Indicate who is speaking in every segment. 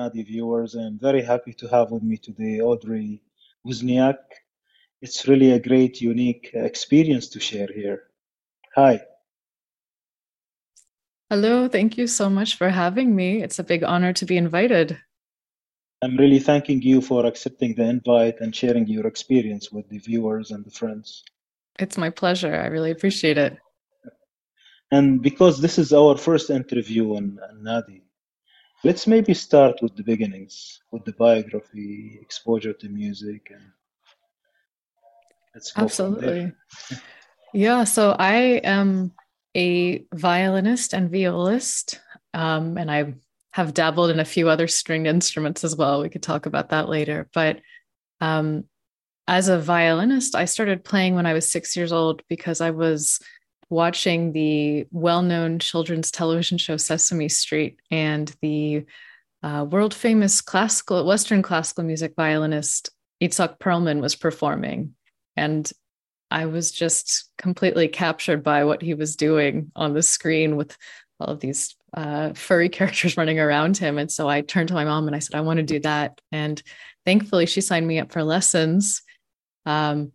Speaker 1: Nadi viewers, and very happy to have with me today Audrey Wozniak. It's really a great, unique experience to share here. Hi.
Speaker 2: Hello, thank you so much for having me. It's a big honor to be invited.
Speaker 1: I'm really thanking you for accepting the invite and sharing your experience with the viewers and the friends.
Speaker 2: It's my pleasure. I really appreciate it.
Speaker 1: And because this is our first interview on, on Nadi, let's maybe start with the beginnings, with the biography, exposure to music, and let's
Speaker 2: go Absolutely. yeah, so I am a violinist and violist, um, and I have dabbled in a few other stringed instruments as well. We could talk about that later. But um, as a violinist, I started playing when I was six years old because I was watching the well-known children's television show Sesame Street and the uh, world famous classical Western classical music violinist Itzhak Perlman was performing, and I was just completely captured by what he was doing on the screen with all of these uh, furry characters running around him. And so I turned to my mom and I said, I want to do that. And thankfully, she signed me up for lessons. Um,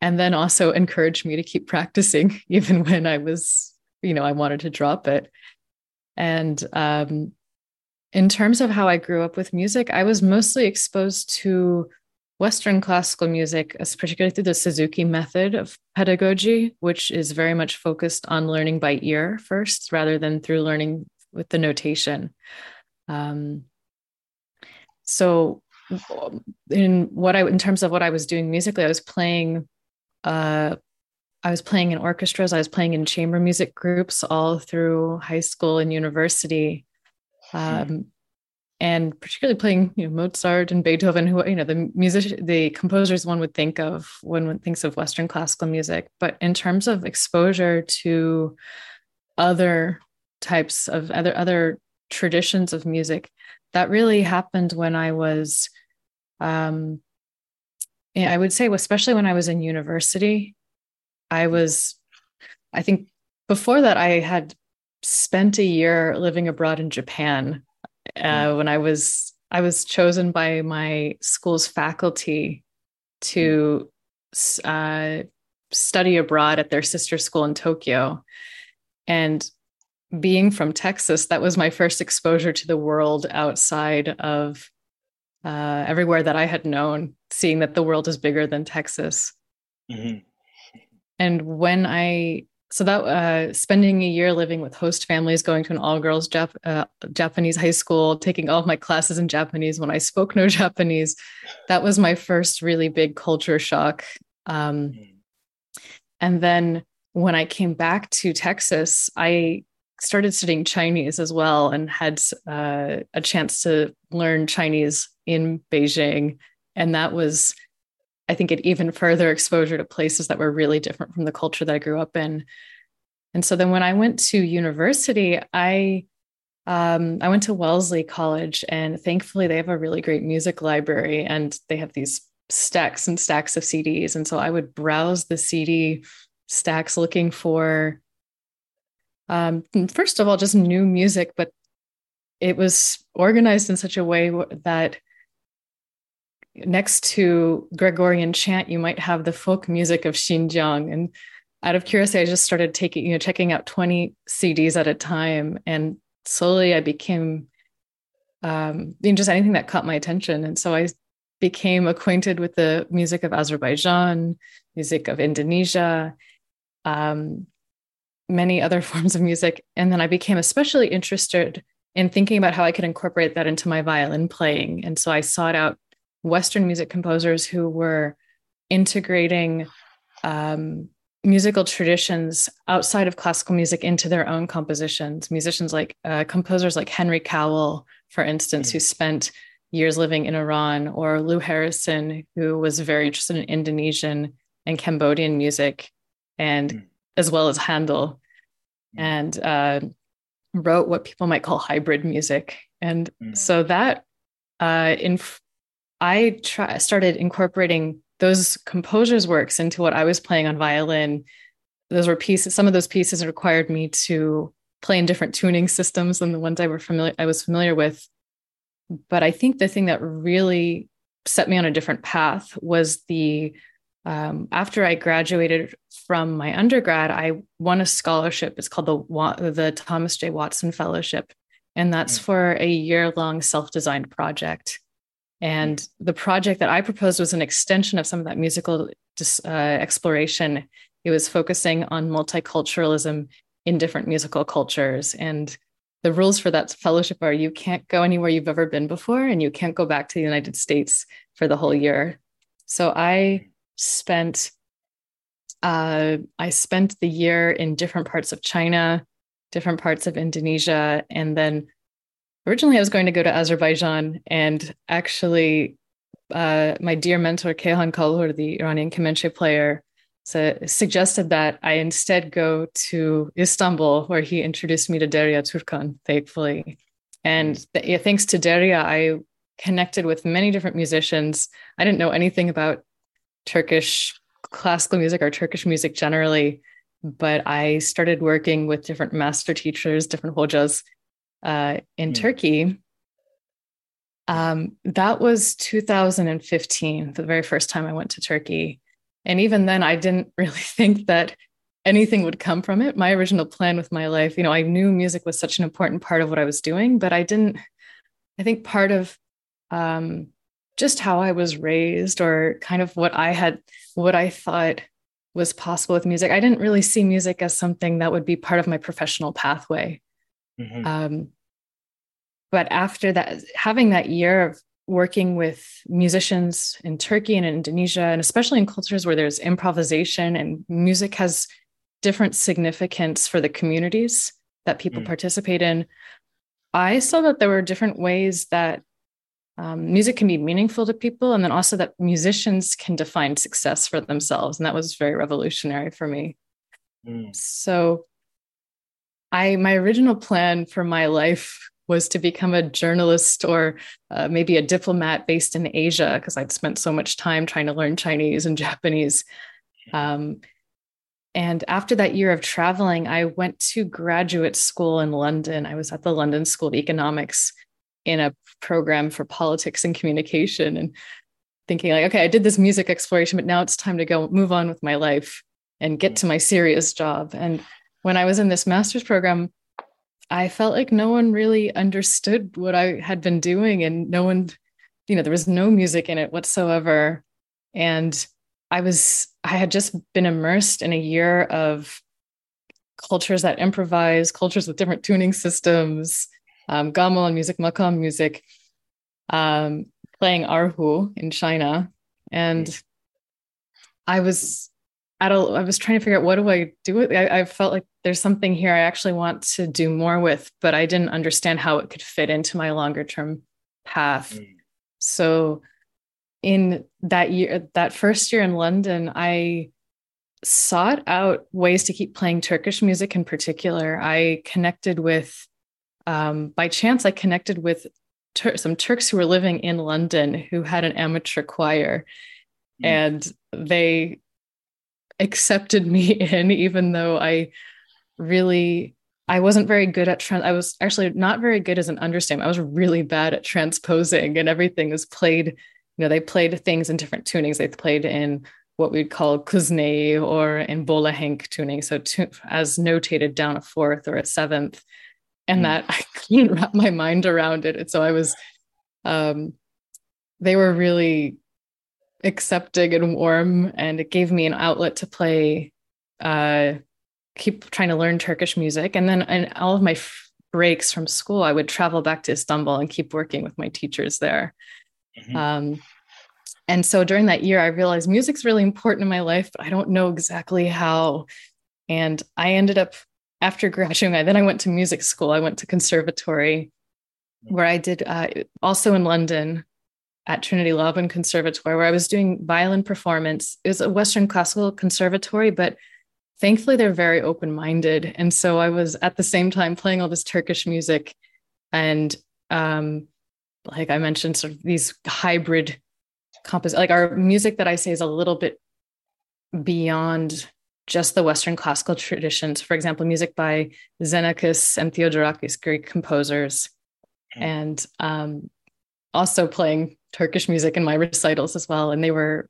Speaker 2: and then also encouraged me to keep practicing even when i was you know i wanted to drop it. And um, in terms of how i grew up with music i was mostly exposed to western classical music particularly through the suzuki method of pedagogy which is very much focused on learning by ear first rather than through learning with the notation. Um, so in what i in terms of what i was doing musically i was playing uh, I was playing in orchestras, I was playing in chamber music groups all through high school and university. Um, and particularly playing, you know, Mozart and Beethoven, who, you know, the music, the composers one would think of when one thinks of Western classical music. But in terms of exposure to other types of other, other traditions of music, that really happened when I was um, I would say, especially when I was in university, I was, I think before that, I had spent a year living abroad in Japan uh, hmm. when I was I was chosen by my school's faculty to uh, study abroad at their sister school in Tokyo, and being from Texas, that was my first exposure to the world outside of uh, everywhere that I had known, seeing that the world is bigger than Texas. Mm-hmm. And when I, so that uh, spending a year living with host families, going to an all girls Jap- uh, Japanese high school, taking all of my classes in Japanese when I spoke no Japanese, that was my first really big culture shock. Um, mm-hmm. and then when I came back to Texas, I started studying Chinese as well and had uh, a chance to learn Chinese in Beijing. And that was, I think, an even further exposure to places that were really different from the culture that I grew up in. And so then when I went to university, I um, I went to Wellesley College, and thankfully they have a really great music library, and they have these stacks and stacks of CDs. And so I would browse the CD stacks looking for, um, first of all, just new music, but it was organized in such a way that next to Gregorian chant, you might have the folk music of Xinjiang. And out of curiosity, I just started taking, you know, checking out 20 CDs at a time. And slowly I became um, you know, just anything that caught my attention. And so I became acquainted with the music of Azerbaijan, music of Indonesia, um, many other forms of music. And then I became especially interested in thinking about how I could incorporate that into my violin playing. And so I sought out Western music composers who were integrating um, musical traditions outside of classical music into their own compositions. Musicians like uh, composers like Henry Cowell, for instance, mm-hmm. who spent years living in Iran, or Lou Harrison, who was very interested in Indonesian and Cambodian music, and mm-hmm. as well as Handel, mm-hmm. and uh, wrote what people might call hybrid music. And mm. so that uh, in I try, started incorporating those composers' works into what I was playing on violin. Those were pieces. Some of those pieces required me to play in different tuning systems than the ones I were familiar I was familiar with. but I think the thing that really set me on a different path was the um, after I graduated from my undergrad, I won a scholarship. It's called the the Thomas J. Watson Fellowship, and that's mm. for a year long self designed project. And the project that I proposed was an extension of some of that musical uh, exploration. It was focusing on multiculturalism in different musical cultures. And the rules for that fellowship are you can't go anywhere you've ever been before, and you can't go back to the United States for the whole year. So I spent uh, I spent the year in different parts of China, different parts of Indonesia, and then originally I was going to go to Azerbaijan, and actually, uh, my dear mentor Kayhan Kalhor, the Iranian kamancheh player, so, suggested that I instead go to Istanbul, where he introduced me to Derya Turkan, thankfully. And yeah, thanks to Derya, I connected with many different musicians. I didn't know anything about Turkish classical music or Turkish music generally, but I started working with different master teachers, different hojas uh, in mm. Turkey. Um, that was 2015, the very first time I went to Turkey. And even then, I didn't really think that anything would come from it. My original plan with my life, you know, I knew music was such an important part of what I was doing, but I didn't, I think part of um, just how I was raised or kind of what I had, what I thought was possible with music. I didn't really see music as something that would be part of my professional pathway. Mm-hmm. Um, but after that, having that year of working with musicians in Turkey and in Indonesia, and especially in cultures where there's improvisation and music has different significance for the communities that people mm. participate in, I saw that there were different ways that um, music can be meaningful to people and then also that musicians can define success for themselves and that was very revolutionary for me mm. so i my original plan for my life was to become a journalist or uh, maybe a diplomat based in asia because i'd spent so much time trying to learn chinese and japanese. Um, and after that year of traveling i went to graduate school in london. I was at the london school of economics in a program for politics and communication and thinking like okay i did this music exploration but now it's time to go move on with my life and get to my serious job. And when i was in this master's program i felt like no one really understood what i had been doing and no one you know there was no music in it whatsoever and i was i had just been immersed in a year of cultures that improvise cultures with different tuning systems um, gamelan music, makam music, um, playing erhu in China. And I was at a, I was trying to figure out what do I do with I, I felt like there's something here I actually want to do more with, but I didn't understand how it could fit into my longer term path. Mm. So in that year, that first year in London, I sought out ways to keep playing Turkish music in particular. I connected with um, by chance, I connected with Tur- some Turks who were living in London who had an amateur choir, mm. and they accepted me in, even though I really I wasn't very good at trans. I was actually not very good as an understatement. I was really bad at transposing, and everything was played. You know, they played things in different tunings. They played in what we'd call kuzne or in bolahenk tuning, so to, as notated down a fourth or a seventh and mm. that I couldn't wrap my mind around it. And so I was, um, they were really accepting and warm, and it gave me an outlet to play, uh, keep trying to learn Turkish music. And then in all of my f- breaks from school, I would travel back to Istanbul and keep working with my teachers there. Mm-hmm. Um, and so during that year, I realized music's really important in my life, but I don't know exactly how. And I ended up after graduating, I, then I went to music school. I went to conservatory where I did uh, also in London at Trinity Laban Conservatory, where I was doing violin performance. It was a Western classical conservatory, but thankfully they're very open minded. And so I was at the same time playing all this Turkish music and, um, like I mentioned, sort of these hybrid compos like our music that I say is a little bit beyond just the Western classical traditions. For example, music by Xenakis and Theodorakis, Greek composers. Mm. And um, also playing Turkish music in my recitals as well. And they were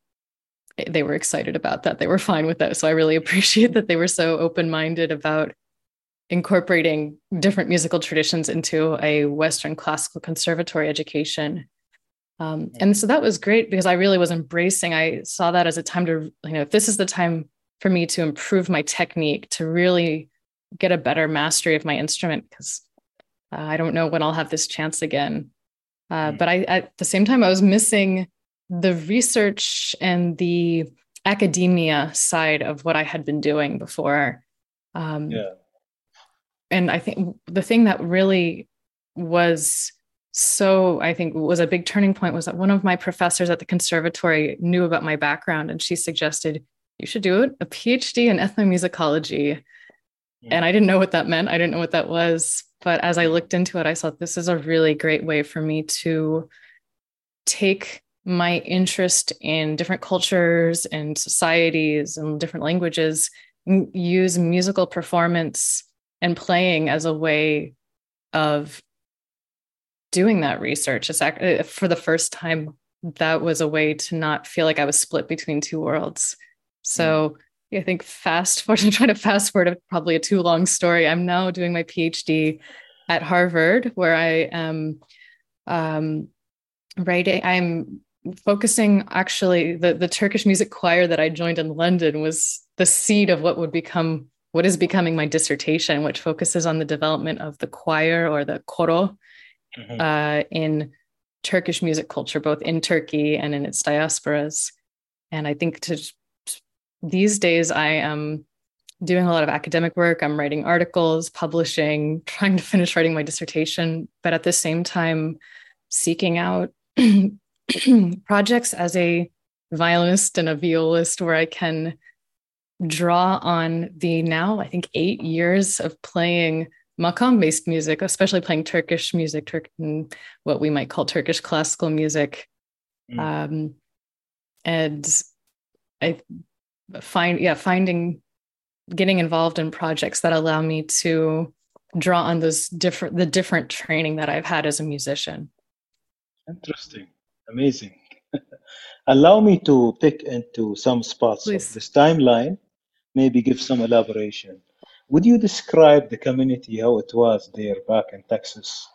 Speaker 2: they were excited about that. They were fine with that. So I really appreciate that they were so open-minded about incorporating different musical traditions into a Western classical conservatory education. Um, and so that was great because I really was embracing. I saw that as a time to, you know, if this is the time for me to improve my technique, to really get a better mastery of my instrument because uh, I don't know when I'll have this chance again. Uh, mm. But I, at the same time, I was missing the research and the academia side of what I had been doing before. Um, yeah. And I think the thing that really was so, I think, was a big turning point was that one of my professors at the conservatory knew about my background and she suggested, you should do a PhD in ethnomusicology. And I didn't know what that meant. I didn't know what that was. But as I looked into it, I saw this is a really great way for me to take my interest in different cultures and societies and different languages, and use musical performance and playing as a way of doing that research. It's uh, for the first time that was a way to not feel like I was split between two worlds. So I think fast forward, I'm trying to fast forward probably a too long story. I'm now doing my PhD at Harvard, where I am um, writing. I'm focusing actually the the Turkish music choir that I joined in London was the seed of what would become what is becoming my dissertation, which focuses on the development of the choir or the koro mm-hmm. uh, in Turkish music culture, both in Turkey and in its diasporas. And I think to these days I am doing a lot of academic work. I'm writing articles, publishing, trying to finish writing my dissertation, but at the same time, seeking out projects as a violinist and a violist where I can draw on the now, I think, eight years of playing makam based music, especially playing Turkish music, Turk, what we might call Turkish classical music. Mm. Um, and I find yeah finding getting involved in projects that allow me to draw on those different the different training that I've had as a musician.
Speaker 1: Interesting, amazing. allow me to pick into some spots Please. of this timeline, maybe give some elaboration. Would you describe the community how it was there back in Texas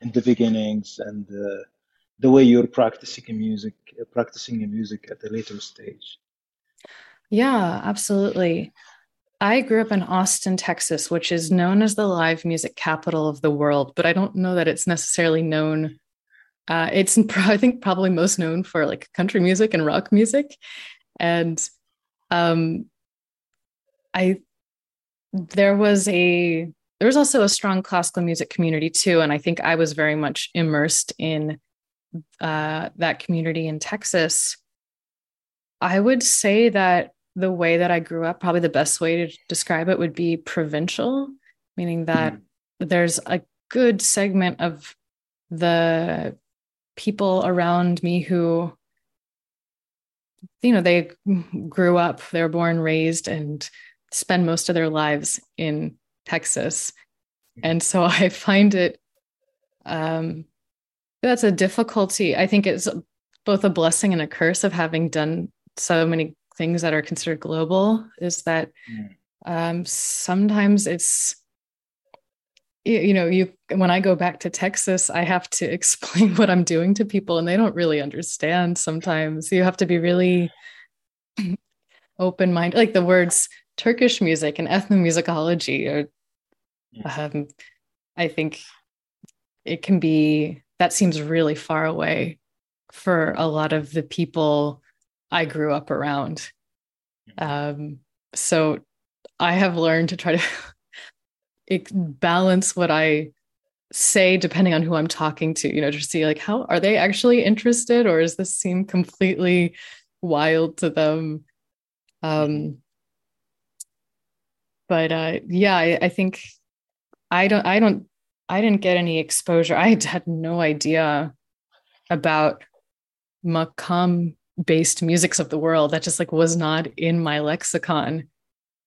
Speaker 1: in the beginnings and uh, the way you're practicing music, practicing music at a later stage?
Speaker 2: Yeah, absolutely. I grew up in Austin, Texas, which is known as the live music capital of the world, but I don't know that it's necessarily known. Uh, it's, I think, probably most known for like country music and rock music. And um, I, there was a, there was also a strong classical music community too. And I think I was very much immersed in uh, that community in Texas. I would say that the way that I grew up, probably the best way to describe it would be provincial, meaning that mm-hmm. there's a good segment of the people around me who, you know, they grew up, they were born, raised, and spend most of their lives in Texas. And so I find it, um, that's a difficulty. I think it's both a blessing and a curse of having done so many things that are considered global is that mm. um, sometimes it's you know you when i go back to texas i have to explain what i'm doing to people and they don't really understand sometimes you have to be really open minded like the words turkish music and ethnomusicology or um, i think it can be that seems really far away for a lot of the people I grew up around. Um, so I have learned to try to balance what I say depending on who I'm talking to, you know, to see like how are they actually interested or does this seem completely wild to them? Um, mm-hmm. but uh, yeah, I, I think I don't, I don't, I didn't get any exposure. I had no idea about makam based musics of the world that just like was not in my lexicon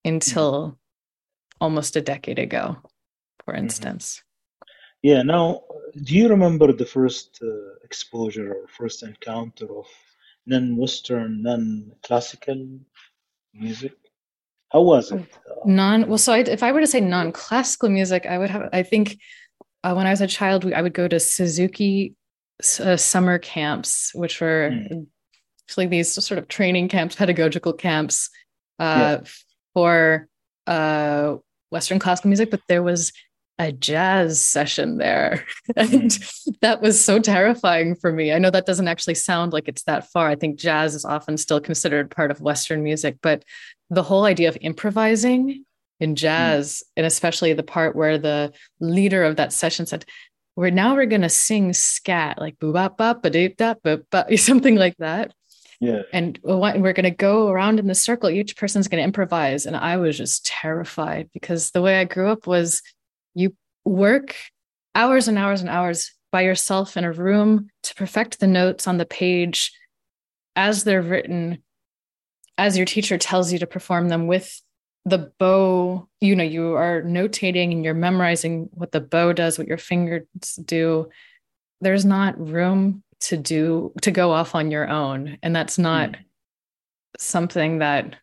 Speaker 2: until mm-hmm. almost a decade ago for mm-hmm. instance
Speaker 1: yeah now do you remember the first uh, exposure or first encounter of non-Western, non-classical music? How was it?
Speaker 2: Non. Well, so I, if I were to say non-classical music, I would have. I think uh, when I was a child, we, I would go to Suzuki uh, summer camps, which were mm. Actually these sort of training camps, pedagogical camps uh, yeah. for uh, Western classical music. But there was a jazz session there. and hmm. that was so terrifying for me. I know that doesn't actually sound like it's that far. I think jazz is often still considered part of Western music, but the whole idea of improvising in hmm. jazz, mm. and especially the part where the leader of that session said, we're now we're gonna sing scat like boo bop bop ba doop da ba something like that.
Speaker 1: Yeah.
Speaker 2: And we're going to go around in the circle. Each person's going to improvise. And I was just terrified because the way I grew up was you work hours and hours and hours by yourself in a room to perfect the notes on the page as they're written, as your teacher tells you to perform them with the bow. You know, you are notating and you're memorizing what the bow does, what your fingers do. There's not room to do to go off on your own. And that's not mm. something that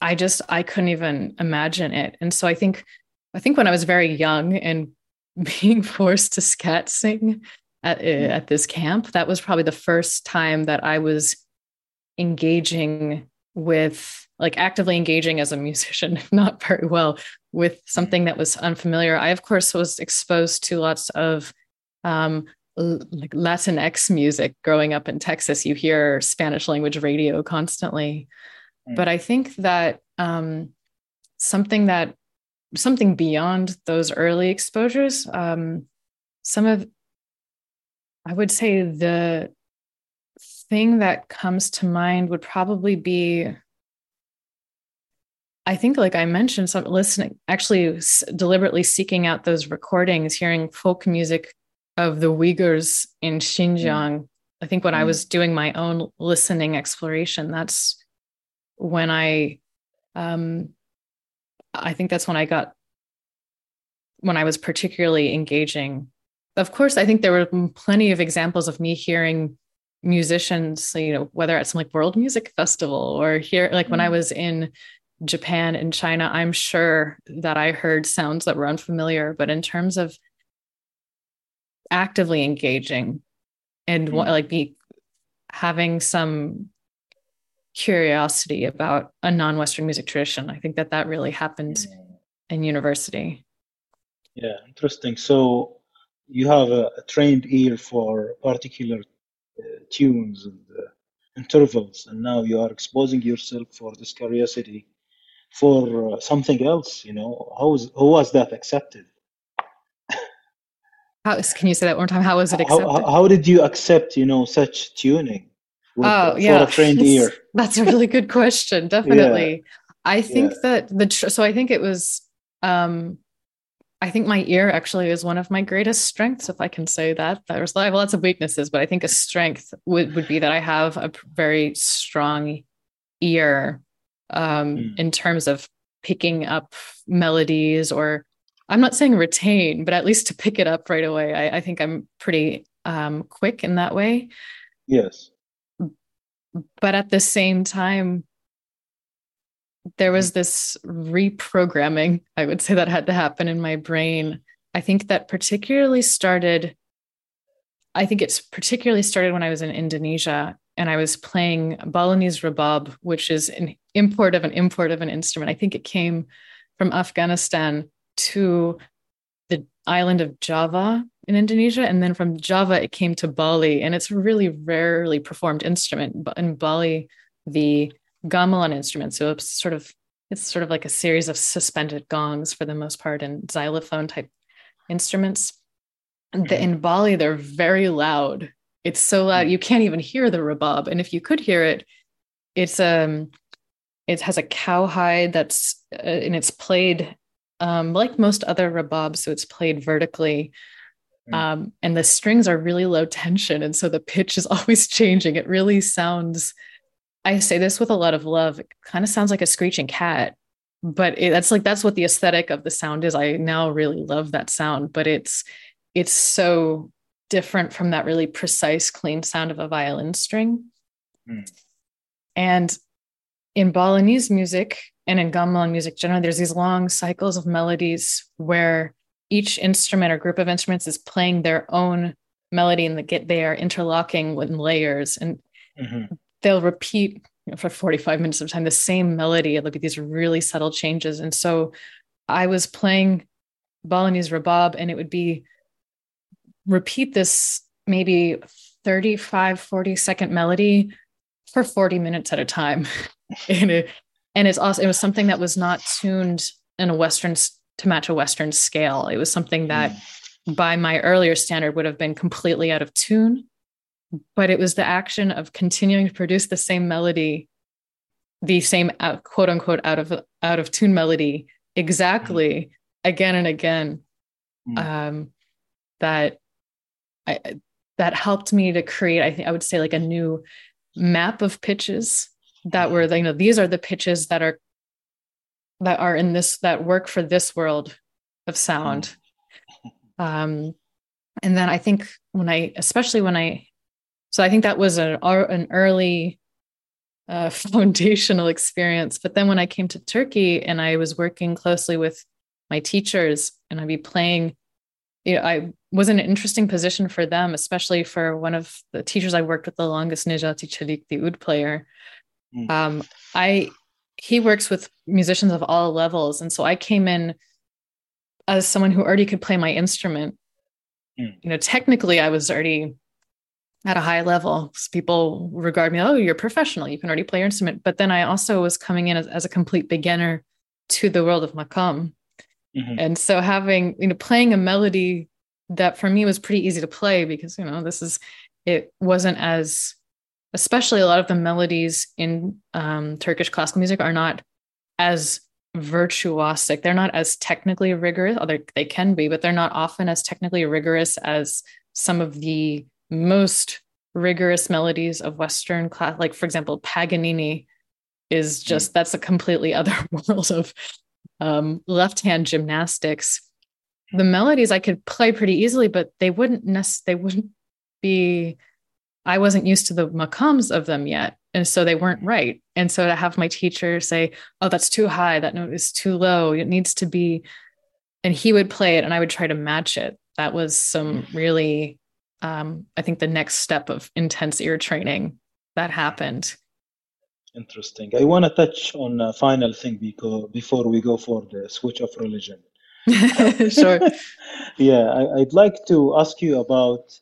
Speaker 2: I just I couldn't even imagine it. And so I think I think when I was very young and being forced to scat sing at, uh, at this camp, that was probably the first time that I was engaging with, like, actively engaging as a musician, not very well, with something that was unfamiliar. I, of course, was exposed to lots of um, like Latinx music growing up in Texas. You hear Spanish language radio constantly. Mm. But I think that um, something that something beyond those early exposures. Um, some of, I would say, the thing that comes to mind would probably be I think, like I mentioned, some listening, actually s- deliberately seeking out those recordings, hearing folk music of the Uyghurs in Xinjiang. Mm. I think when mm. I was doing my own listening exploration, that's when I um, I think that's when I got when I was particularly engaging. Of course, I think there were plenty of examples of me hearing musicians, you know, whether at some like World Music Festival or here, like mm when I mm. was in Japan and China, I'm sure that I heard sounds that were unfamiliar. But in terms of actively engaging and mm like be having some curiosity about a non-Western music tradition. I think that that really happened in university.
Speaker 1: Yeah, interesting. So you have a, a trained ear for particular uh, tunes and uh, intervals, and now you are exposing yourself for this curiosity for uh, something else. You know, how was how was that accepted?
Speaker 2: How can you say that one more time? How was it accepted?
Speaker 1: How, how did you accept, you know, such tuning?
Speaker 2: with, oh yeah, for a trained ear? That's a really good question. Definitely. Yeah. I think yeah. that the tr- so I think it was um I think my ear actually is one of my greatest strengths, if I can say that. There's I have lots of weaknesses, but I think a strength would, would be that I have a very strong ear um, mm. in terms of picking up melodies, or I'm not saying retain, but at least to pick it up right away. I, I think I'm pretty um, quick in that way.
Speaker 1: Yes
Speaker 2: but at the same time there was this reprogramming i would say that had to happen in my brain i think that particularly started i think it's particularly started when i was in indonesia and i was playing balinese rabab which is an import of an import of an instrument i think it came from afghanistan to the island of java in Indonesia. And then from Java, it came to Bali. And it's a really rarely performed instrument. But in Bali, the gamelan instrument, so it's sort of it's sort of like a series of suspended gongs for the most part and xylophone type instruments. The, in Bali, they're very loud. It's so loud you can't even hear the rabab. And if you could hear it, it's um it has a cowhide that's uh, and it's played um, like most other rababs, so it's played vertically Mm. Um, and the strings are really low tension. And so the pitch is always changing. It really sounds, I say this with a lot of love, it kind of sounds like a screeching cat. But it, that's like, that's what the aesthetic of the sound is. I now really love that sound, but it's, it's so different from that really precise, clean sound of a violin string. Mm. And in Balinese music and in gamelan music generally, there's these long cycles of melodies where each instrument or group of instruments is playing their own melody and the get they are interlocking with layers. And mm-hmm. they'll repeat you know, for 45 minutes of time the same melody. It'll be these really subtle changes. And so i was playing balinese rabab and it would be repeat this maybe 35 40 second melody for 40 minutes at a time. And, it, and it's also it was something that was not tuned in a western to match a western scale it was something that mm. by my earlier standard would have been completely out of tune but it was the action of continuing to produce the same melody the same out, quote unquote out of out of tune melody exactly mm. again and again mm. um, that I, that helped me to create i think i would say like a new map of pitches that were you know these are the pitches that are that are in this that work for this world of sound. Mm. um and then i think when i especially when i so i think that was an, an early uh, foundational experience. But then when i came to turkey and i was working closely with my teachers and i'd be playing you know i was in an interesting position for them especially for one of the teachers i worked with the longest Necati Çelik the oud player mm. um, i he works with musicians of all levels and so i came in as someone who already could play my instrument mm. you know technically i was already at a high level. So people regard me, oh, you're professional. You can already play your instrument. But then I also was coming in as, as a complete beginner to the world of makam. Mm-hmm. And so having, you know, playing a melody that for me was pretty easy to play because, you know, this is, it wasn't as, especially a lot of the melodies in um, Turkish classical music are not as virtuosic. They're not as technically rigorous, although they can be, but they're not often as technically rigorous as some of the most rigorous melodies of Western class, like for example, Paganini is hmm. just mm. that's a completely other world of um, left hand gymnastics. The melodies I could play pretty easily, but they wouldn't nec- they wouldn't be. I wasn't used to the makams of them yet, and so they weren't right. And so to have my teacher say, "Oh, that's too high. That note is too low. It needs to be," and he would play it, and I would try to match it. That was some hmm. really um, I think the next step of intense ear training that happened.
Speaker 1: Interesting. I want to touch on a final thing because before we go for the switch of religion.
Speaker 2: sure.
Speaker 1: yeah, I, would like to ask you about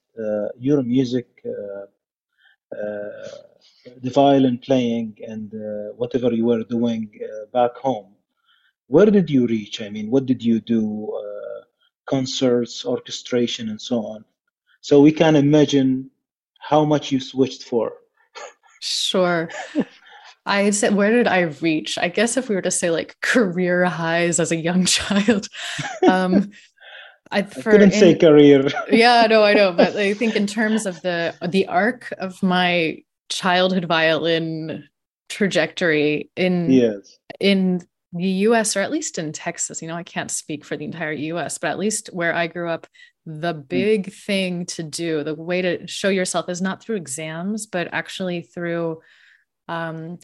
Speaker 1: your music, uh, uh, the violin playing, and uh, whatever you were doing uh, back home. Where did you reach? I mean, what did you do? Uh, concerts, orchestration, and so on. So we can imagine how much you switched for.
Speaker 2: Sure. I said, where did I reach? I guess if we were to say like career highs as a young child, um,
Speaker 1: I, for, I couldn't in, say career.
Speaker 2: yeah, no, I know, but I think in terms of the the arc of my childhood violin trajectory in
Speaker 1: yes.
Speaker 2: in the US or at least in Texas, you know, I can't speak for the entire US, but at least where I grew up, the hmm. big mm. thing to do, the way to show yourself is not through exams, but actually through um,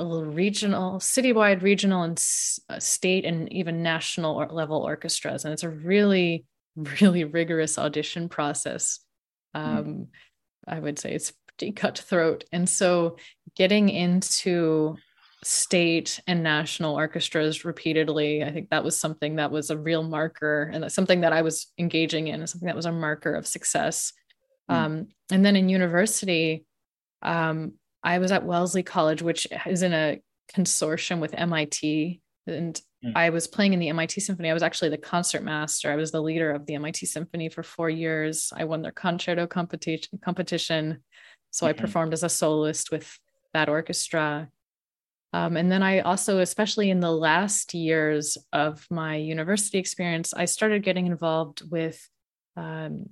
Speaker 2: regional, citywide, regional, and s- uh, state, and even national level orchestras. And it's a really, really rigorous audition process. Hmm. Um, mm. I would say it's pretty cutthroat. And so getting into state and national orchestras repeatedly. I think that was something that was a real marker and that's something that I was engaging in, and something that was a marker of success. Mm. Um, and then in university, um, I was at Wellesley College, which is in a consortium with MIT. And mm. I was playing in the MIT Symphony. I was actually the concert master. I was the leader of the MIT Symphony for four years. I won their concerto competition. competition. So mm-hmm. I performed as a soloist with that orchestra. Um, and then I also, especially in the last years of my university experience, I started getting involved with um,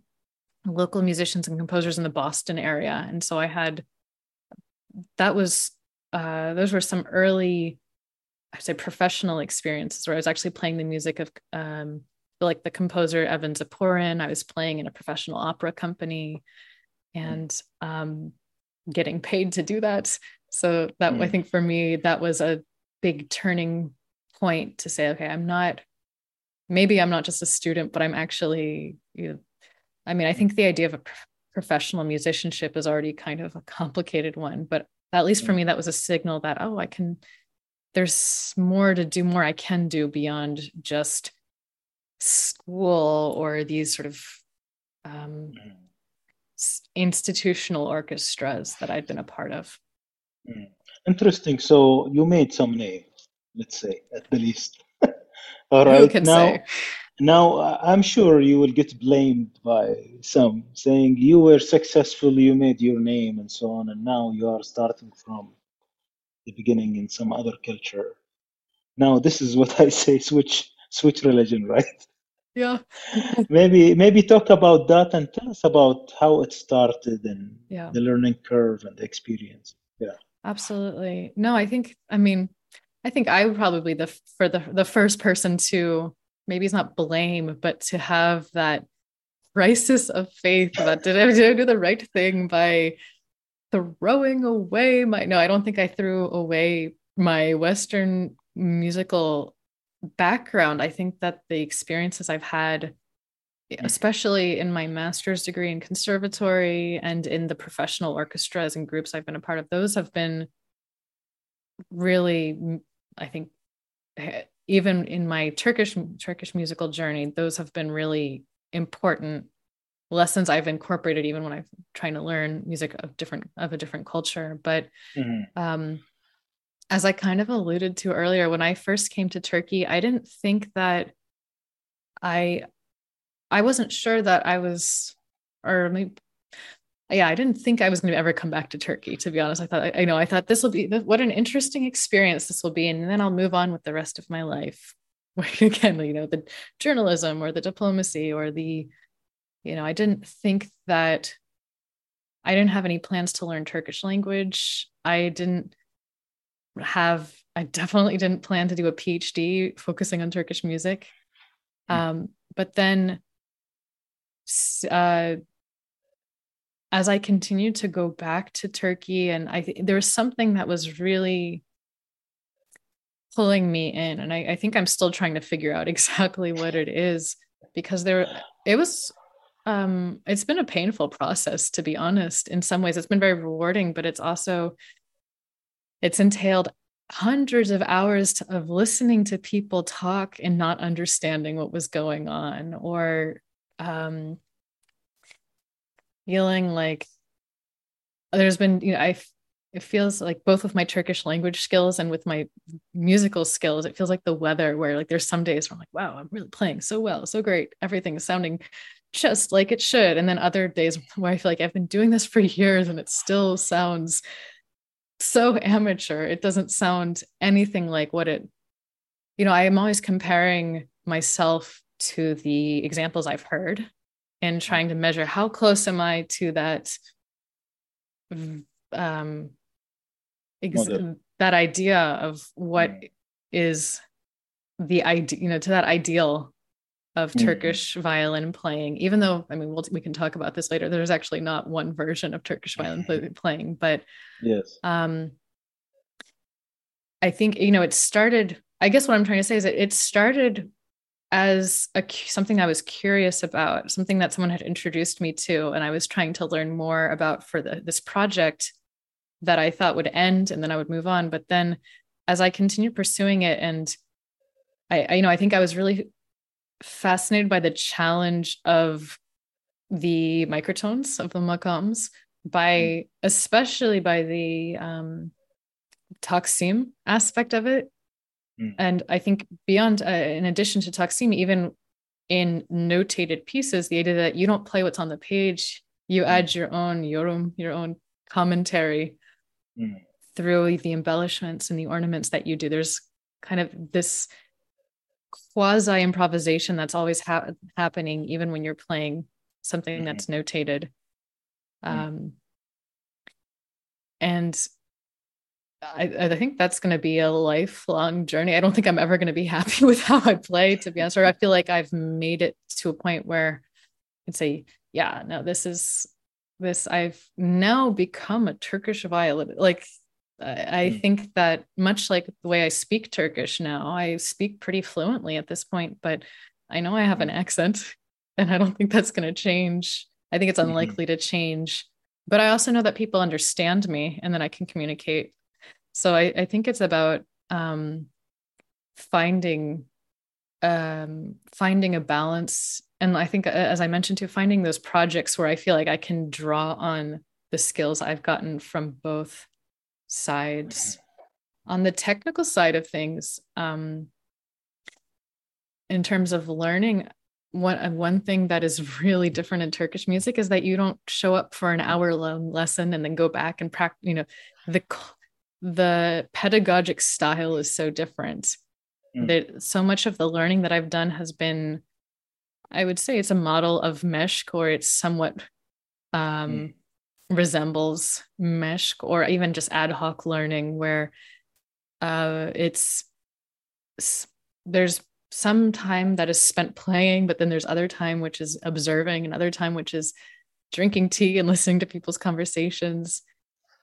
Speaker 2: local musicians and composers in the Boston area. And so I had, that was, uh, those were some early, I'd say professional experiences where I was actually playing the music of um, like the composer Evan Ziporyn I was playing in a professional opera company and um, getting paid to do that. So that mm. I think for me, that was a big turning point to say, okay, I'm not, maybe I'm not just a student, but I'm actually, you know, I mean, I think the idea of a professional musicianship is already kind of a complicated one, but at least for mm. me, that was a signal that, oh, I can, there's more to do, more I can do beyond just school or these sort of um, mm. institutional orchestras that i've been a part of.
Speaker 1: Mm. Interesting. So you made some name, let's say, at the least. All right. now, say? Now I'm sure you will get blamed by some saying you were successful, you made your name, and so on, and now you are starting from the beginning in some other culture. Now, this is what I say: switch, switch religion, right?
Speaker 2: yeah
Speaker 1: maybe maybe talk about that and tell us about how it started and
Speaker 2: yeah.
Speaker 1: the learning curve and the experience yeah
Speaker 2: absolutely no i think i mean i think i would probably the for the the first person to maybe it's not blame but to have that crisis of faith about did I, did I do the right thing by throwing away my no i don't think i threw away my western musical background, I think that the experiences I've had, mm. especially in my master's degree in conservatory and in the professional orchestras and groups I've been a part of, those have been really, I think, even in my Turkish Turkish musical journey, those have been really important lessons I've incorporated even when I'm trying to learn music of different of a different culture. But mm-hmm. um, as I kind of alluded to earlier, when I first came to Turkey, I didn't think that I I wasn't sure that I was or maybe yeah, I didn't think I was going to ever come back to Turkey. To be honest, I thought I, know I thought this will be what an interesting experience this will be, and then I'll move on with the rest of my life. Again, you know, the journalism or the diplomacy or the, you know, I didn't think that I didn't have any plans to learn Turkish language. I didn't have I definitely didn't plan to do a PhD focusing on Turkish music. Hmm. Um, but then uh, as I continued to go back to Turkey, and I th- there was something that was really pulling me in, and I, I think I'm still trying to figure out exactly what it is because there it was um it's been a painful process to be honest in some ways. It's been very rewarding but it's also it's entailed hundreds of hours to, of listening to people talk and not understanding what was going on or um, feeling like there's been you know i it feels like both with my turkish language skills and with my musical skills it feels like the weather where like there's some days where i'm like wow i'm really playing so well so great. Everything is sounding just like it should. And then other days where i feel like i've been doing this for years and it still sounds so amateur. It doesn't sound anything like what it, you know, I am always comparing myself to the examples I've heard and trying to measure how close am I to that um ex- that idea of what mm. is the idea you know to that ideal of mm-hmm. Turkish violin playing, even though I mean we'll, we can talk about this later. There's actually not one version of Turkish violin mm-hmm. playing, but
Speaker 1: yes,
Speaker 2: um, I think you know it started. I guess what I'm trying to say is that it started as a something I was curious about, something that someone had introduced me to, and I was trying to learn more about for the, this project that I thought would end, and then I would move on. But then, as I continued pursuing it, and I, I you know, I think I was really fascinated by the challenge of the microtones of the maqams by mm. especially by the um taksim aspect of it mm. and i think beyond uh, in addition to taksim even in notated pieces the idea that you don't play what's on the page you mm. add your own yorum your own commentary mm. through the embellishments and the ornaments that you do there's kind of this quasi improvisation that's always ha- happening even when you're playing something mm-hmm. that's notated mm-hmm. um, and I, I think that's going to be a lifelong journey. I don't think I'm ever going to be happy with how I play, to be honest. Or I feel like I've made it to a point where I'd say, yeah, no, this is this. I've now become a Turkish violinist. Like, I mm. think that much like the way I speak Turkish now, I speak pretty fluently at this point, but I know I have an accent and I don't think that's going to change. I think it's mm-hmm. unlikely mm-hmm. to change. But I also know that people understand me and that I can communicate so I, I think it's about um, finding um, finding a balance. And i think as i mentioned too finding those projects where i feel like i can draw on the skills i've gotten from both sides. On the technical side of things um, in terms of learning one uh, one thing that is really different in turkish music is that you don't show up for an hour long lesson and then go back and practice you know the the pedagogic style is so different mm. that so much of the learning that I've done has been, I would say it's a model of Meshq or it's somewhat um, mm. resembles Meshq or even just ad hoc learning where uh, it's there's some time that is spent playing, but then there's other time which is observing, and other time which is drinking tea and listening to people's conversations.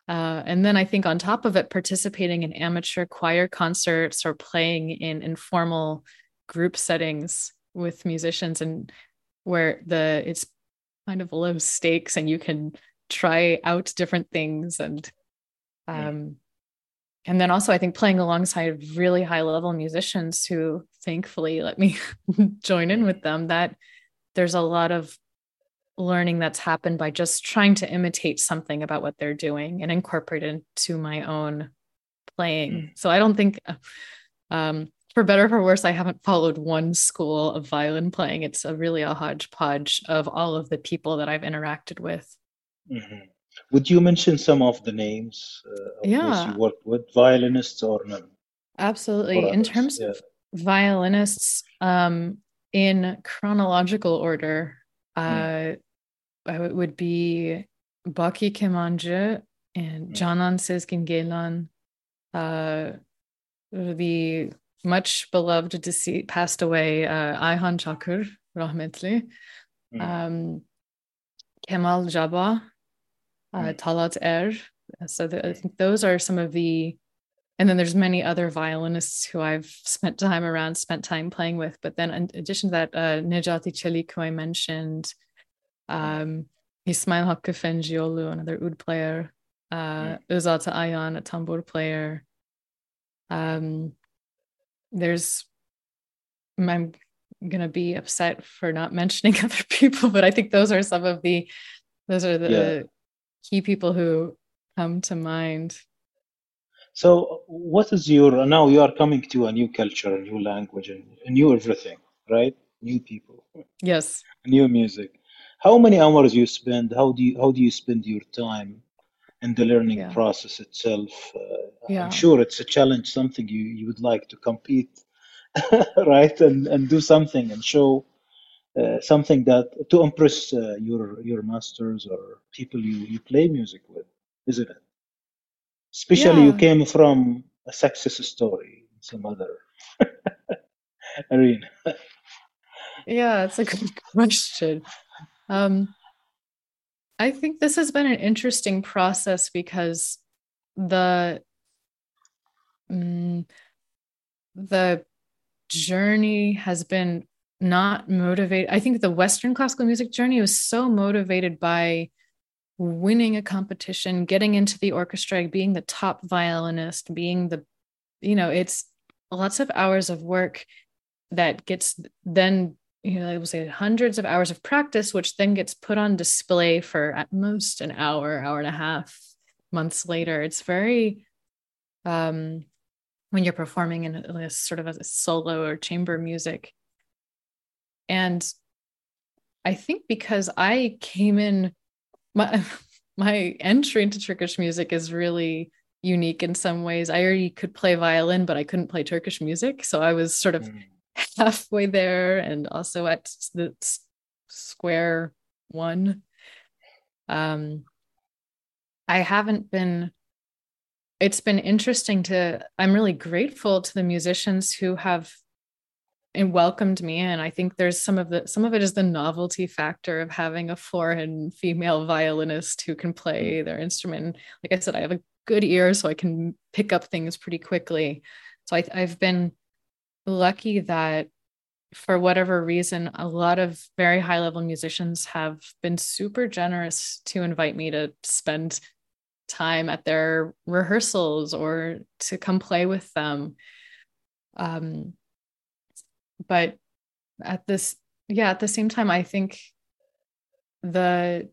Speaker 2: Uh, and then I think on top of it, participating in amateur choir concerts or playing in informal group settings with musicians and where the it's kind of low stakes and you can try out different things and um and then also I think playing alongside really high level musicians who thankfully let me join in with them that there's a lot of learning that's happened by just trying to imitate something about what they're doing and incorporate it into my own playing. Mm. So I don't think, um, for better or for worse, I haven't followed one school of violin playing. It's a really a hodgepodge of all of the people that I've interacted with.
Speaker 1: Mm-hmm. Would you mention some of the names uh, of yeah. you worked with, violinists or none?
Speaker 2: Absolutely. In terms yeah. of violinists, um, in chronological order, mm. Uh, it would be Baki Kemancı and Canan Sezgin Geylan, uh, the much beloved deceased, passed away uh, Ayhan Çakır, rahmetli, mm. um, Kemal Jaba, uh, mm. Talat Er. So the, I think those are some of the, and then there's many other violinists who I've spent time around, spent time playing with. But then in addition to that, uh, Necati Çelik, who I mentioned, um, Ismail Hakkı Fengiolu, another oud player, uh, Özata Ayan, a tambour player. Um, there's, I'm gonna be upset for not mentioning other people, but I think those are some of the, those are the yeah. key people who come to mind.
Speaker 1: So, what is your now? You are coming to a new culture, a new language, and a new everything, right? New people.
Speaker 2: Yes.
Speaker 1: New music how many hours you spend how do you how do you spend your time in the learning yeah. process itself uh, yeah. i'm sure it's a challenge something you, you would like to compete right and and do something and show uh, something that to impress uh, your your masters or people you you play music with isn't it especially yeah. you came from a success story some other arena
Speaker 2: yeah it's a good question um, I think this has been an interesting process because the mm, the journey has been not motivated. I think the Western classical music journey was so motivated by winning a competition, getting into the orchestra, being the top violinist, being the, you know, it's lots of hours of work that gets then you know, I will say hundreds of hours of practice, which then gets put on display for at most an hour, hour and a half, months later. It's very, um, when you're performing in a, sort of a solo or chamber music. And I think because I came in, my, my entry into Turkish music is really unique in some ways. I already could play violin, but I couldn't play Turkish music. So I was sort of mm halfway there and also at the square one. Um, I haven't been it's been interesting to i'm really grateful to the musicians who have and welcomed me in. I think there's some of the some of it is the novelty factor of having a foreign female violinist who can play their instrument. Like i said i have a good ear so i can pick up things pretty quickly. So I, i've been lucky that for whatever reason a lot of very high level musicians have been super generous to invite me to spend time at their rehearsals or to come play with them. Um, but at this yeah at the same time i think the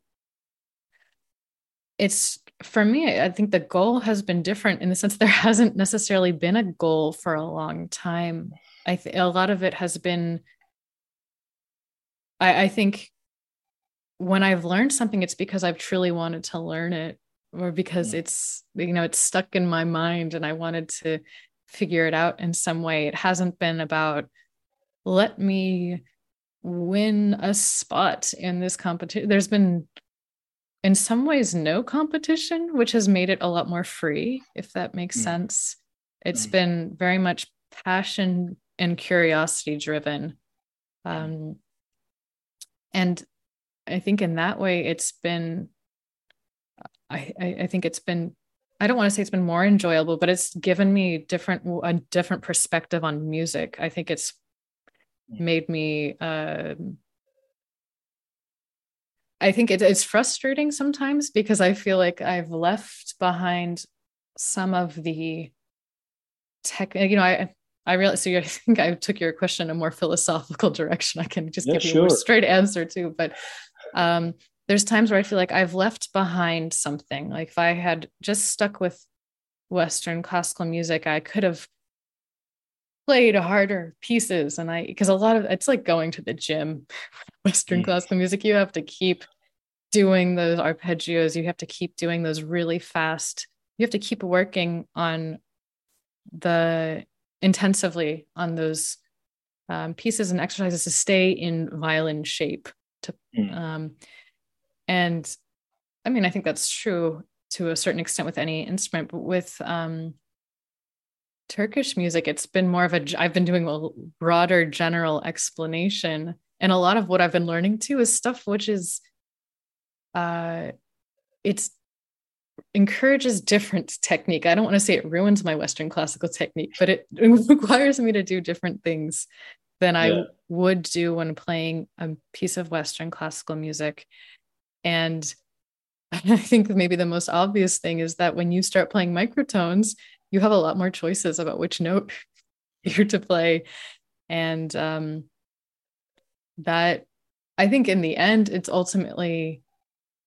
Speaker 2: it's for me i think the goal has been different in the sense there hasn't necessarily been a goal for a long time i think a lot of it has been I, I think when i've learned something it's because i've truly wanted to learn it or because mm. it's you know it's stuck in my mind and i wanted to figure it out in some way it hasn't been about let me win a spot in this competition there's been in some ways no competition which has made it a lot more free if that makes mm. sense It's mm. been very much passion and curiosity driven um, and i think in that way it's been I, I think it's been I don't want to say it's been more enjoyable, but it's given me different a different perspective on music. I think it's made me uh, I think it, it's frustrating sometimes because I feel like I've left behind some of the tech you know I I realize so I think I took your question a more philosophical direction. I can just yeah, give you sure. a straight answer too. But um there's times where I feel like I've left behind something. Like if I had just stuck with Western classical music, I could have played harder pieces. And I, because a lot of it's like going to the gym, Western mm. classical music, you have to keep doing those arpeggios, you have to keep doing those really fast, you have to keep working on the intensively on those um, pieces and exercises to stay in violin shape to mm. um, and i mean i think that's true to a certain extent with any instrument but with um, turkish music it's been more of a i've been doing a broader general explanation and a lot of what i've been learning too is stuff which is uh it's encourages different technique i don't want to say it ruins my western classical technique but it, it requires me to do different things than yeah. i would do when playing a piece of western classical music and I think maybe the most obvious thing is that when you start playing microtones, you have a lot more choices about which note you're to play. And um, that I think in the end, it's ultimately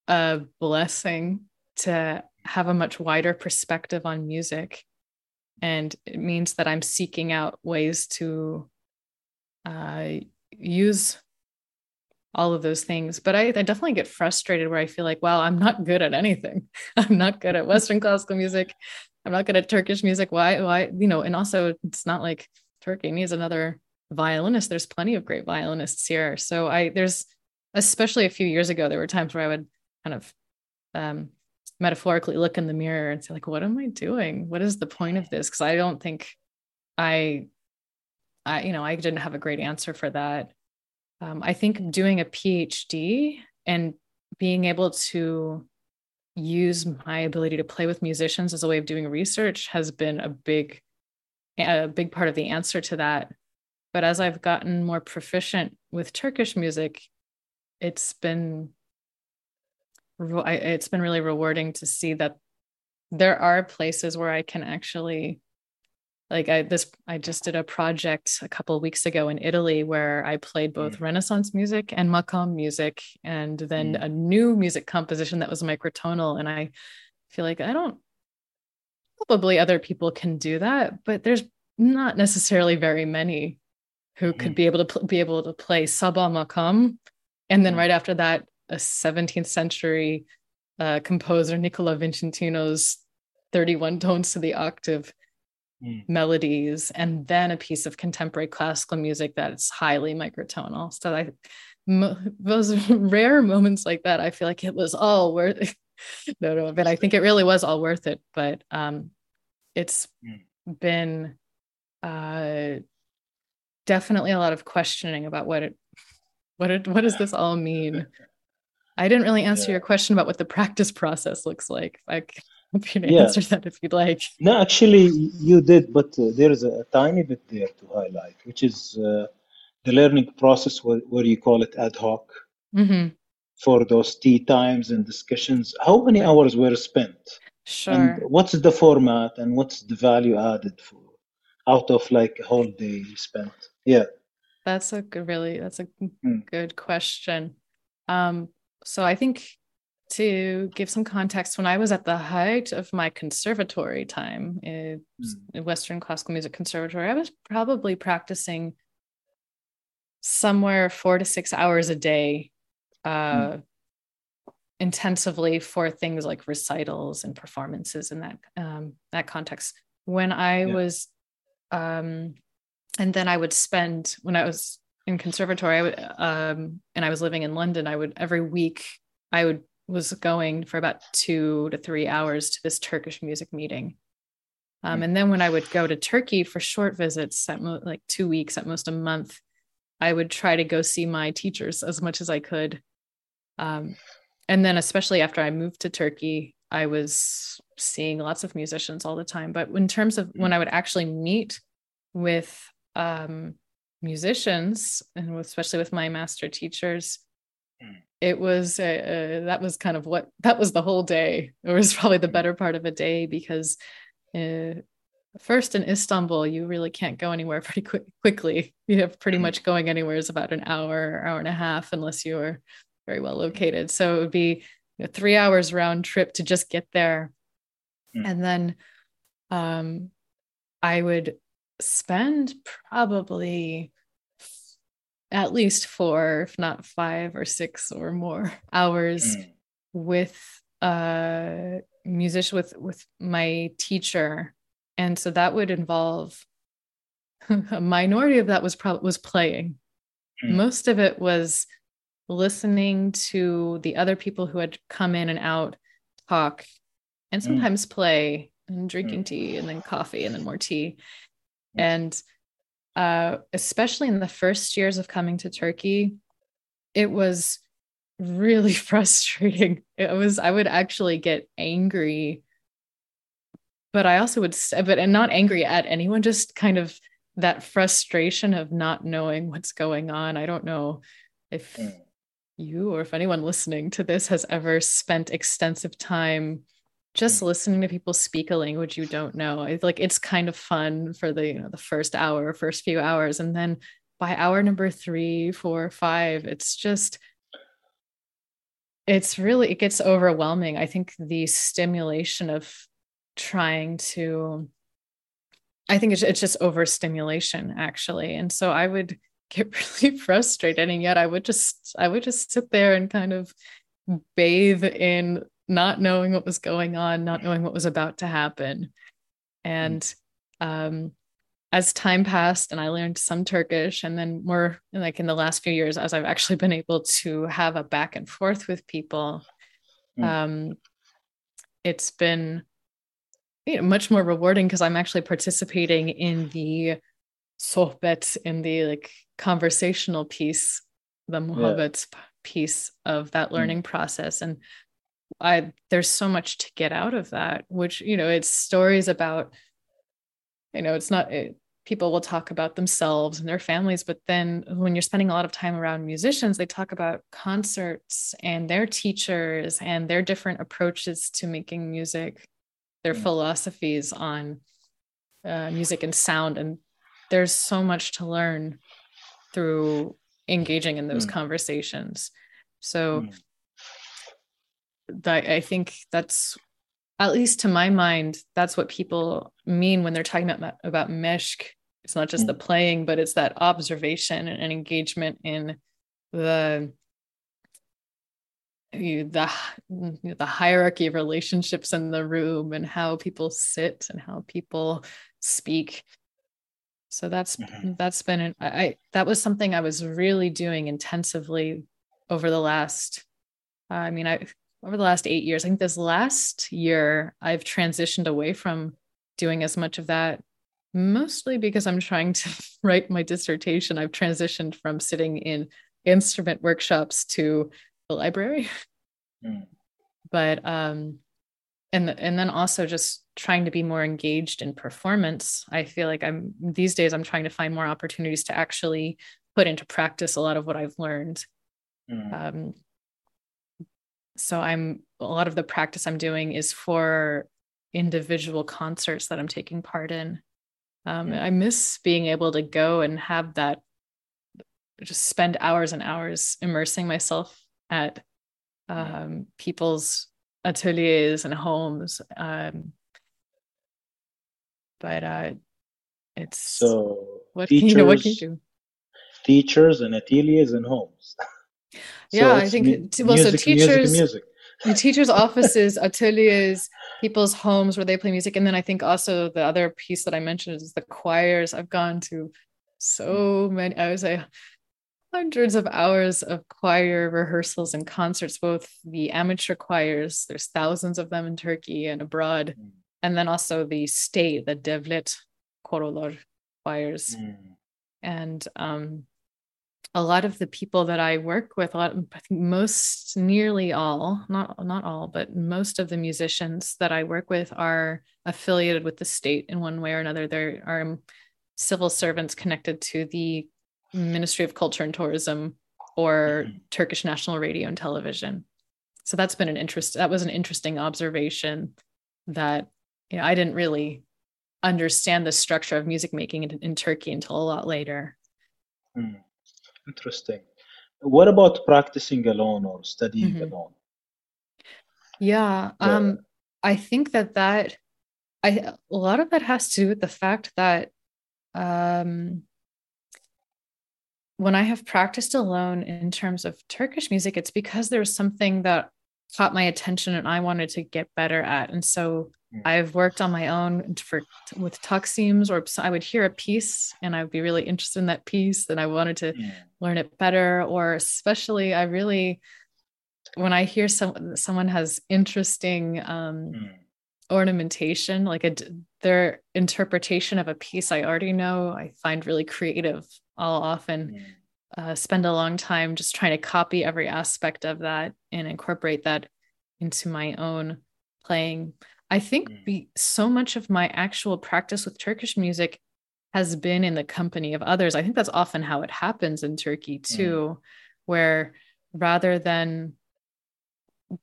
Speaker 2: a blessing to have a much wider perspective on music. And it means that I'm seeking out ways to uh, use all of those things. But I, I, definitely get frustrated where I feel like, wow, I'm not good at anything. I'm not good at Western classical music. I'm not good at Turkish music. Why, why, you know, and also it's not like Turkey needs another violinist. There's plenty of great violinists here. So I, there's, especially a few years ago, there were times where I would kind of um, metaphorically look in the mirror and say, like, what am I doing? What is the point of this? Because I don't think I, I, you know, I didn't have a great answer for that um, I think doing a PhD and being able to use my ability to play with musicians as a way of doing research has been a big a big part of the answer to that but as i've gotten more proficient with turkish music it's been it's been really rewarding to see that there are places where i can actually like i this i just did a project a couple of weeks ago in italy where i played both mm. renaissance music and makam music and then mm. a new music composition that was microtonal and i feel like i don't probably other people can do that but there's not necessarily very many who could mm. be able to pl- be able to play saba makam and then right after that a 17th century uh, composer nicola vicentino's 31 tones to the octave mm. melodies and then a piece of contemporary classical music that's highly microtonal so i those rare moments like that i feel like it was all worth it no no but i think it really was all worth it but um it's mm. been uh, definitely a lot of questioning about what it what it what does this all mean? I didn't really answer yeah. your question about what the practice process looks like. I hope you yeah. answer that if you'd like.
Speaker 1: No actually you did but uh, there is a, a, tiny bit there to highlight which is uh, the learning process where, where you call it ad hoc
Speaker 2: mm-hmm.
Speaker 1: for those tea times and discussions. How many hours were spent?
Speaker 2: Sure.
Speaker 1: and what's the format and what's the value added for out of like a whole day spent yeah
Speaker 2: that's a good really that's a mm. good question um so i think to give some context when i was at the height of my conservatory time in mm. western classical music conservatory i was probably practicing somewhere four to six hours a day uh, mm. intensively for things like recitals and performances in that um, that context when i yeah. was um, and then I would spend when I was in conservatory, I would, um, and I was living in London. I would every week I would was going for about two to three hours to this Turkish music meeting. Um, and then when I would go to Turkey for short visits, at mo- like two weeks, at most a month, I would try to go see my teachers as much as I could. Um, and then, especially after I moved to Turkey, I was seeing lots of musicians all the time. But in terms of when I would actually meet with um, musicians, and especially with my master teachers, hmm. it was uh, uh, that was kind of what that was the whole day. It was probably the hmm. better part of a day because uh, first in Istanbul, you really can't go anywhere pretty quick, quickly. You have pretty hmm. much going anywhere is about an hour, hour and a half, unless you are very well located. So it would be know, three hours round trip to just get there. Mm. And then um, I would spend probably at least four, if not five or six or more hours mm. with a musician with with my teacher. And so that would involve a minority of that was probably was playing. Mm. Most of it was listening to the other people who had come in and out talk and mm. sometimes mm. play and drinking mm. tea and then coffee and then more tea and uh, especially in the first years of coming to Turkey, it was really frustrating. It was, I would actually get angry, but I also would, but and not angry at anyone, just kind of that frustration of not knowing what's going on. I don't know if mm. you or if anyone listening to this has ever spent extensive time just listening to people speak a language you don't know it's like it's kind of fun for the you know the first hour first few hours. And then by hour number three four five it's just it's really it gets overwhelming. I think the stimulation of trying to i think it's, it's just overstimulation actually. And so i would get really frustrated and yet i would just i would just sit there and kind of bathe in not knowing what was going on, not knowing what was about to happen. And um, as time passed and I learned some Turkish, and then more like in the last few years, as I've actually been able to have a back and forth with people, mm. um, it's been you know, much more rewarding because I'm actually participating in the sohbet, in the like conversational piece, the muhabbet yeah. piece of that hmm. learning mm. process. And I there's so much to get out of that, which you know, it's stories about, you know, it's not it, people will talk about themselves and their families, but then when you're spending a lot of time around musicians, they talk about concerts and their teachers and their different approaches to making music, their mm. philosophies on uh, music and sound, and there's so much to learn through engaging in those mm. conversations. So. Mm that I think that's at least to my mind, that's what people mean when they're talking about about meshk. It's not just the mm. playing, but it's that observation and engagement in the the the hierarchy of relationships in the room and how people sit and how people speak so that's mm-hmm. that's been an, I that was something I was really doing intensively over the last I mean I over the last eight years. I think this last year I've transitioned away from doing as much of that mostly because I'm trying to write my dissertation. I've transitioned from sitting in instrument workshops to the library. Mm. But um and and then also just trying to be more engaged in performance. I feel like I'm these days I'm trying to find more opportunities to actually put into practice a lot of what I've learned. Mm. Um so I'm a lot of the practice I'm doing is for individual concerts that I'm taking part in. Um, I miss being able to go and have that, just spend hours and hours immersing myself at um, people's ateliers and homes. Um, but uh, it's
Speaker 1: so what teachers, can you know what can you do? Teachers and ateliers and homes.
Speaker 2: so yeah, I think mu- well, music, so teachers, music, music the teachers' offices, ateliers, people's homes where they play music. And then I think also the other piece that I mentioned is the choirs. I've gone to so many, I would say hundreds of hours of choir rehearsals and concerts, both the amateur choirs, there's thousands of them in Turkey and abroad, mm. and then also the state, the Devlet Koroları choirs. Mm. And um, a lot of the people that I work with, a lot, I think most, nearly all, not not all, but most of the musicians that I work with are affiliated with the state in one way or another. There are civil servants connected to the Ministry of Culture and Tourism or mm-hmm. Turkish National Radio and Television. So that's been an interest. That was an interesting observation that you know I didn't really understand the structure of music making in, in Turkey until a lot later.
Speaker 1: Mm. Interesting. What about practicing alone or studying mm-hmm. alone?
Speaker 2: Yeah, yeah, um, I think that that I a lot of that has to do with the fact that um, when I have practiced alone in terms of Turkish music, it's because there's something that caught my attention and I wanted to get better at, and so. I've worked on my own for with Taksim's, or I would hear a piece and I would be really interested in that piece, and I wanted to yeah. learn it better. Or especially, I really, when I hear some someone has interesting um, mm. ornamentation, like a their interpretation of a piece I already know, I find really creative. I'll often mm. uh, spend a long time just trying to copy every aspect of that and incorporate that into my own playing. I think mm. be, so much of my actual practice with Turkish music has been in the company of others. I think that's often how it happens in Turkey mm. too, mm. where rather than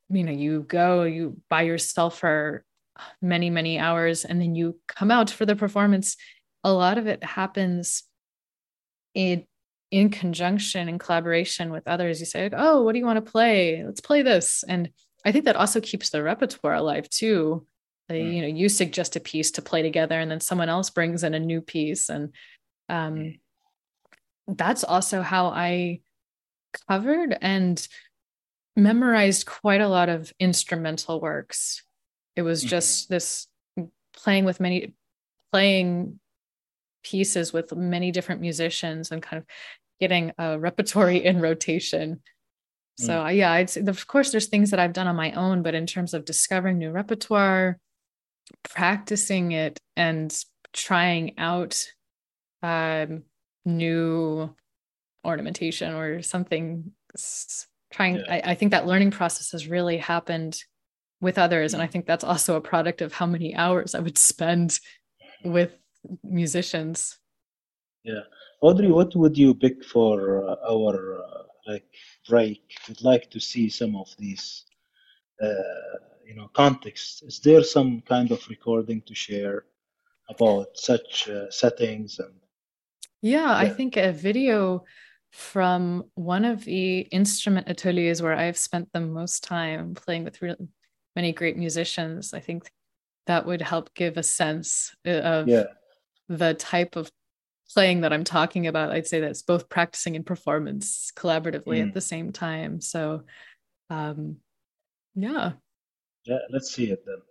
Speaker 2: you know you go you by yourself for many many hours and then you come out for the performance a lot of it happens in in conjunction in collaboration with others you say oh what do you want to play let's play this and i think that also keeps the repertoire alive too mm. you know you suggest a piece to play together and then someone else brings in a new piece and um, mm. that's also how i covered and memorized quite a lot of instrumental works it was mm-hmm. just this playing with many playing pieces with many different musicians and kind of getting a repertory in rotation so mm. yeah I'd say, of course there's things that i've done on my own but in terms of discovering new repertoire practicing it and trying out um, new ornamentation or something trying yeah. I, I, think that learning process has really happened with others and i think that's also a product of how many hours i would spend with musicians.
Speaker 1: Yeah. Audrey what would you pick for uh, our uh, like break? Would like to see some of these uh, you know context. Is there some kind of recording to share about such uh, settings and
Speaker 2: yeah, yeah, i think a video from one of the instrument ateliers where i've spent the most time playing with really many great musicians i think that would help give a sense uh, of yeah. the type of playing that i'm talking about. I'd say that's both practicing and performance collaboratively mm. at the same time. So um yeah
Speaker 1: yeah, let's see it then.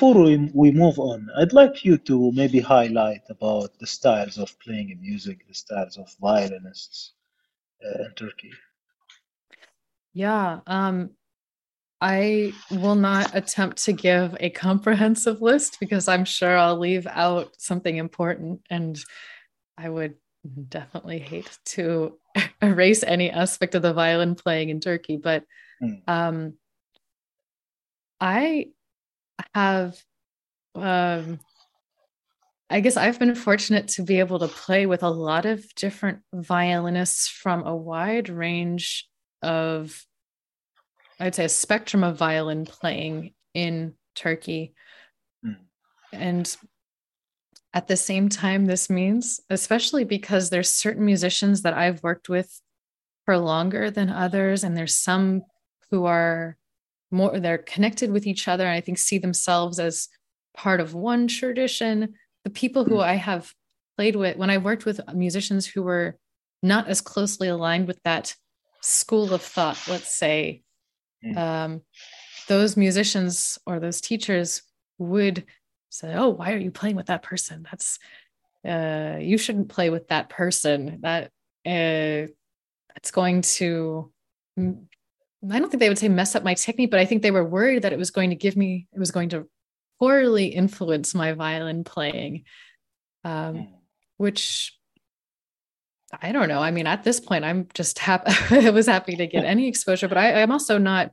Speaker 1: Before we, we move on, I'd like you to maybe highlight about the styles of playing in music, the styles of violinists uh, in Turkey.
Speaker 2: Yeah, um, I will not attempt to give a comprehensive list because I'm sure I'll leave out something important, and I would definitely hate to erase any aspect of the violin playing in Turkey. But mm. um, I have um I guess I've been fortunate to be able to play with a lot of different violinists from a wide range of I'd say a spectrum of violin playing in Turkey. Mm. And at the same time this means especially because there's certain musicians that I've worked with for longer than others and there's some who are more they're connected with each other and i think see themselves as part of one tradition the people who hmm. i have played with when i worked with musicians who were not as closely aligned with that school of thought let's say hmm. um, those musicians or those teachers would say oh why are you playing with that person that's uh, you shouldn't play with that person that uh, it's going to I don't think they would say mess up my technique, but I think they were worried that it was going to give me, it was going to poorly influence my violin playing, um, hmm. which I don't know. I mean, at this point, I'm just happy. I was happy to get any exposure, but I, I'm also not.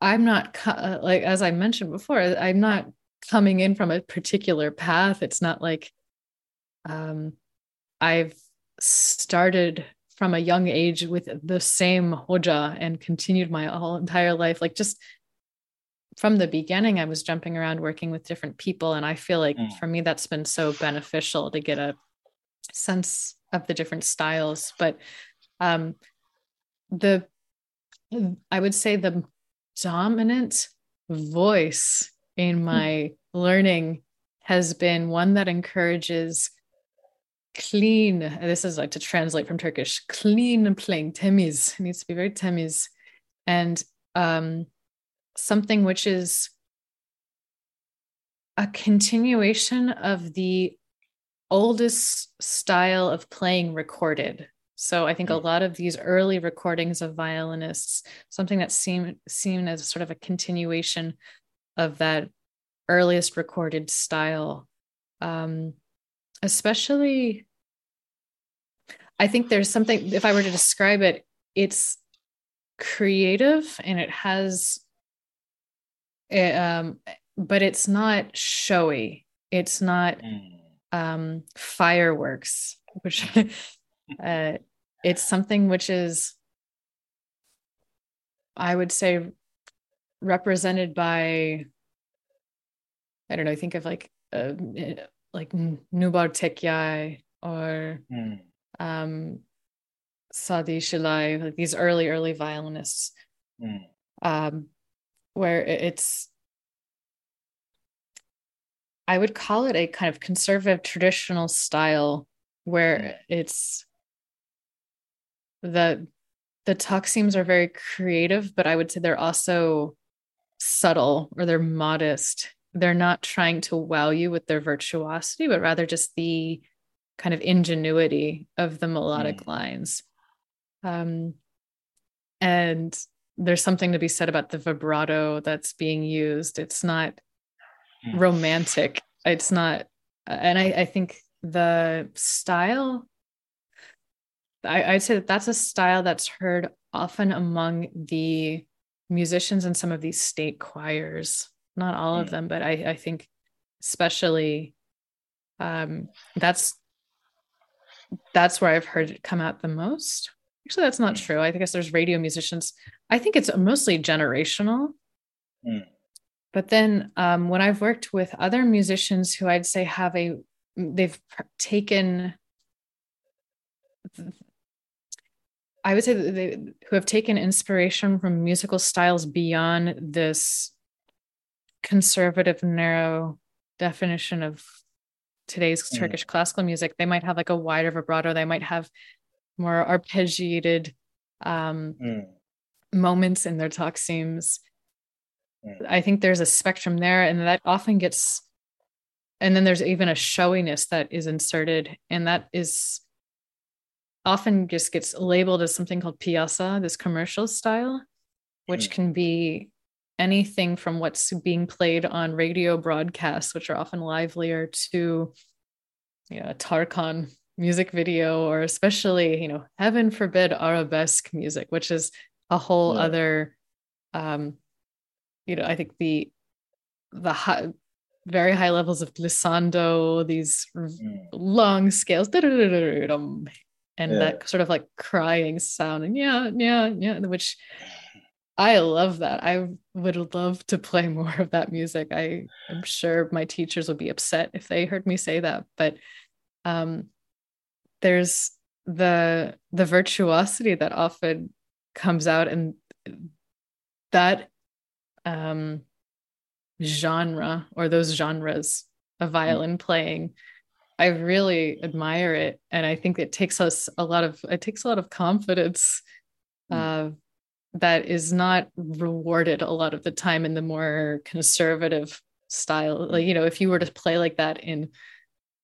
Speaker 2: I'm not uh, like as I mentioned before. I'm not coming in from a particular path. It's not like um, I've started from a young age with the same hoja and continued my whole entire life like just from the beginning i was jumping around working with different people and i feel like mm. for me that's been so beneficial to get a sense of the different styles but um the i would say the dominant voice in hmm. my mm. learning has been one that encourages clean this is like to translate from turkish clean and plain temiz. It needs to be very temiz. And um, something which is a continuation of the oldest style of playing recorded. So i think a hmm. lot of these early recordings of violinists something that seemed seen as sort of a continuation of that earliest recorded style um, especially i think there's something if i were to describe it it's creative and it has it, eh, um but it's not showy it's not mm. um fireworks which uh it's something which is i would say represented by i don't know think of like uh, like Nubar Tekyay or mm. um, Sadi Işılay, like these early, early violinists, mm. um, where it's, I would call it a kind of conservative traditional style where mm. it's the the taksims are very creative, but I would say they're also subtle or they're modest they're not trying to wow you with their virtuosity, but rather just the kind of ingenuity of the melodic mm. lines. Um, and there's something to be said about the vibrato that's being used. It's not mm. romantic. It's not, and I, I think the style, I, I'd say that that's a style that's heard often among the musicians in some of these state choirs not all of mm. them, but I, I think especially um, that's that's where I've heard it come out the most. Actually, that's not mm. true. I guess there's radio musicians. I think it's mostly generational. Mm. But then um, when I've worked with other musicians who I'd say have a, they've taken, I would say that they who have taken inspiration from musical styles beyond this conservative, narrow definition of today's mm. Turkish classical music. They might have like a wider vibrato. They might have more arpeggiated um, mm. moments in their taksims. mm. I think there's a spectrum there, and that often gets, and then there's even a showiness that is inserted, and that is often just gets labeled as something called piyasa, this commercial style, which mm. can be anything from what's being played on radio broadcasts, which are often livelier, to you know, Tarkan music video, or especially, you know, heaven forbid arabesque music, which is a whole yeah. other um, you know, I think the the high, very high levels of glissando, these mm. long scales, and yeah. that sort of like crying sound, and yeah, yeah, yeah, which I love that. I would love to play more of that music. I am sure my teachers would be upset if they heard me say that, but um, there's the the virtuosity that often comes out, and that um, genre or those genres of mm. violin playing. I really admire it, and I think it takes us a lot of it takes a lot of confidence mm. uh, that is not rewarded a lot of the time in the more conservative style. Like you know, if you were to play like that in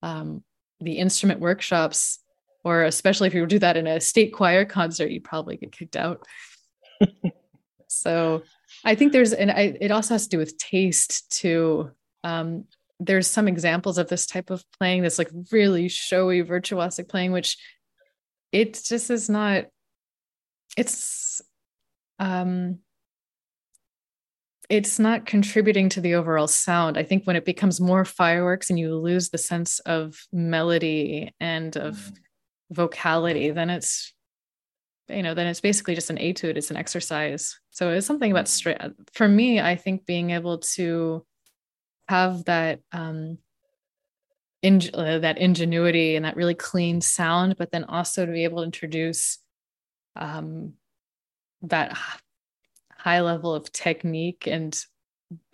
Speaker 2: um, the instrument workshops, or especially if you do that in a state choir concert, you'd probably get kicked out. so I think there's, and I, it also has to do with taste too. Um, there's some examples of this type of playing, this like really showy virtuosic playing, which it just is not. It's, um, it's not contributing to the overall sound. I think when it becomes more fireworks and you lose the sense of melody and of mm. vocality, then it's you know then it's basically just an etude it's an exercise so it's something about straight for me i think being able to have that um in, uh, that ingenuity and that really clean sound but then also to be able to introduce um that high level of technique and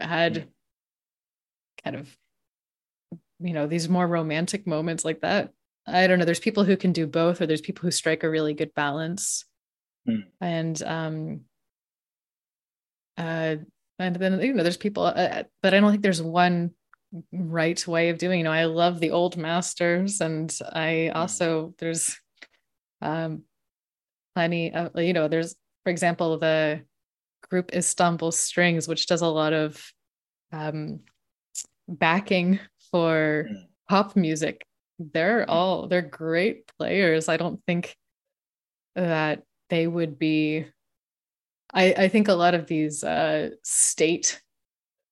Speaker 2: had kind of you know these more romantic moments like that I don't know. There's people who can do both, or there's people who strike a really good balance. Mm. And um, uh, and then you know, there's people, uh, uh, but I don't think there's one right way of doing. You know, I love the old masters, and I hmm. also there's um plenty of you know, there's for example the group Istanbul Strings, which does a lot of um backing for mm. pop music they're mm. all they're great players. I don't think that they would be I, I think a lot of these uh, state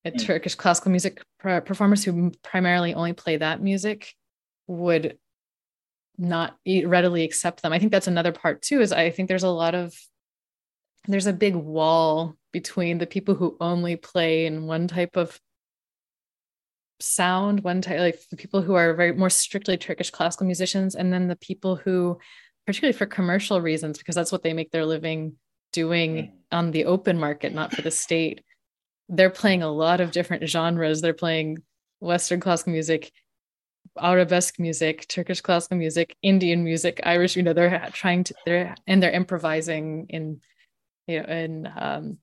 Speaker 2: uh, mm. Turkish classical music performers who primarily only play that music would not readily accept them. I think that's another part too. Is I think there's a lot of there's a big wall between the people who only play in one type of sound one type like the people who are very more strictly turkish classical musicians and then the people who particularly for commercial reasons because that's what they make their living doing mm. on the open market not for the state they're playing a lot of different genres they're playing western classical music arabesque music turkish classical music indian music irish you know they're trying to they're and they're improvising in you know in um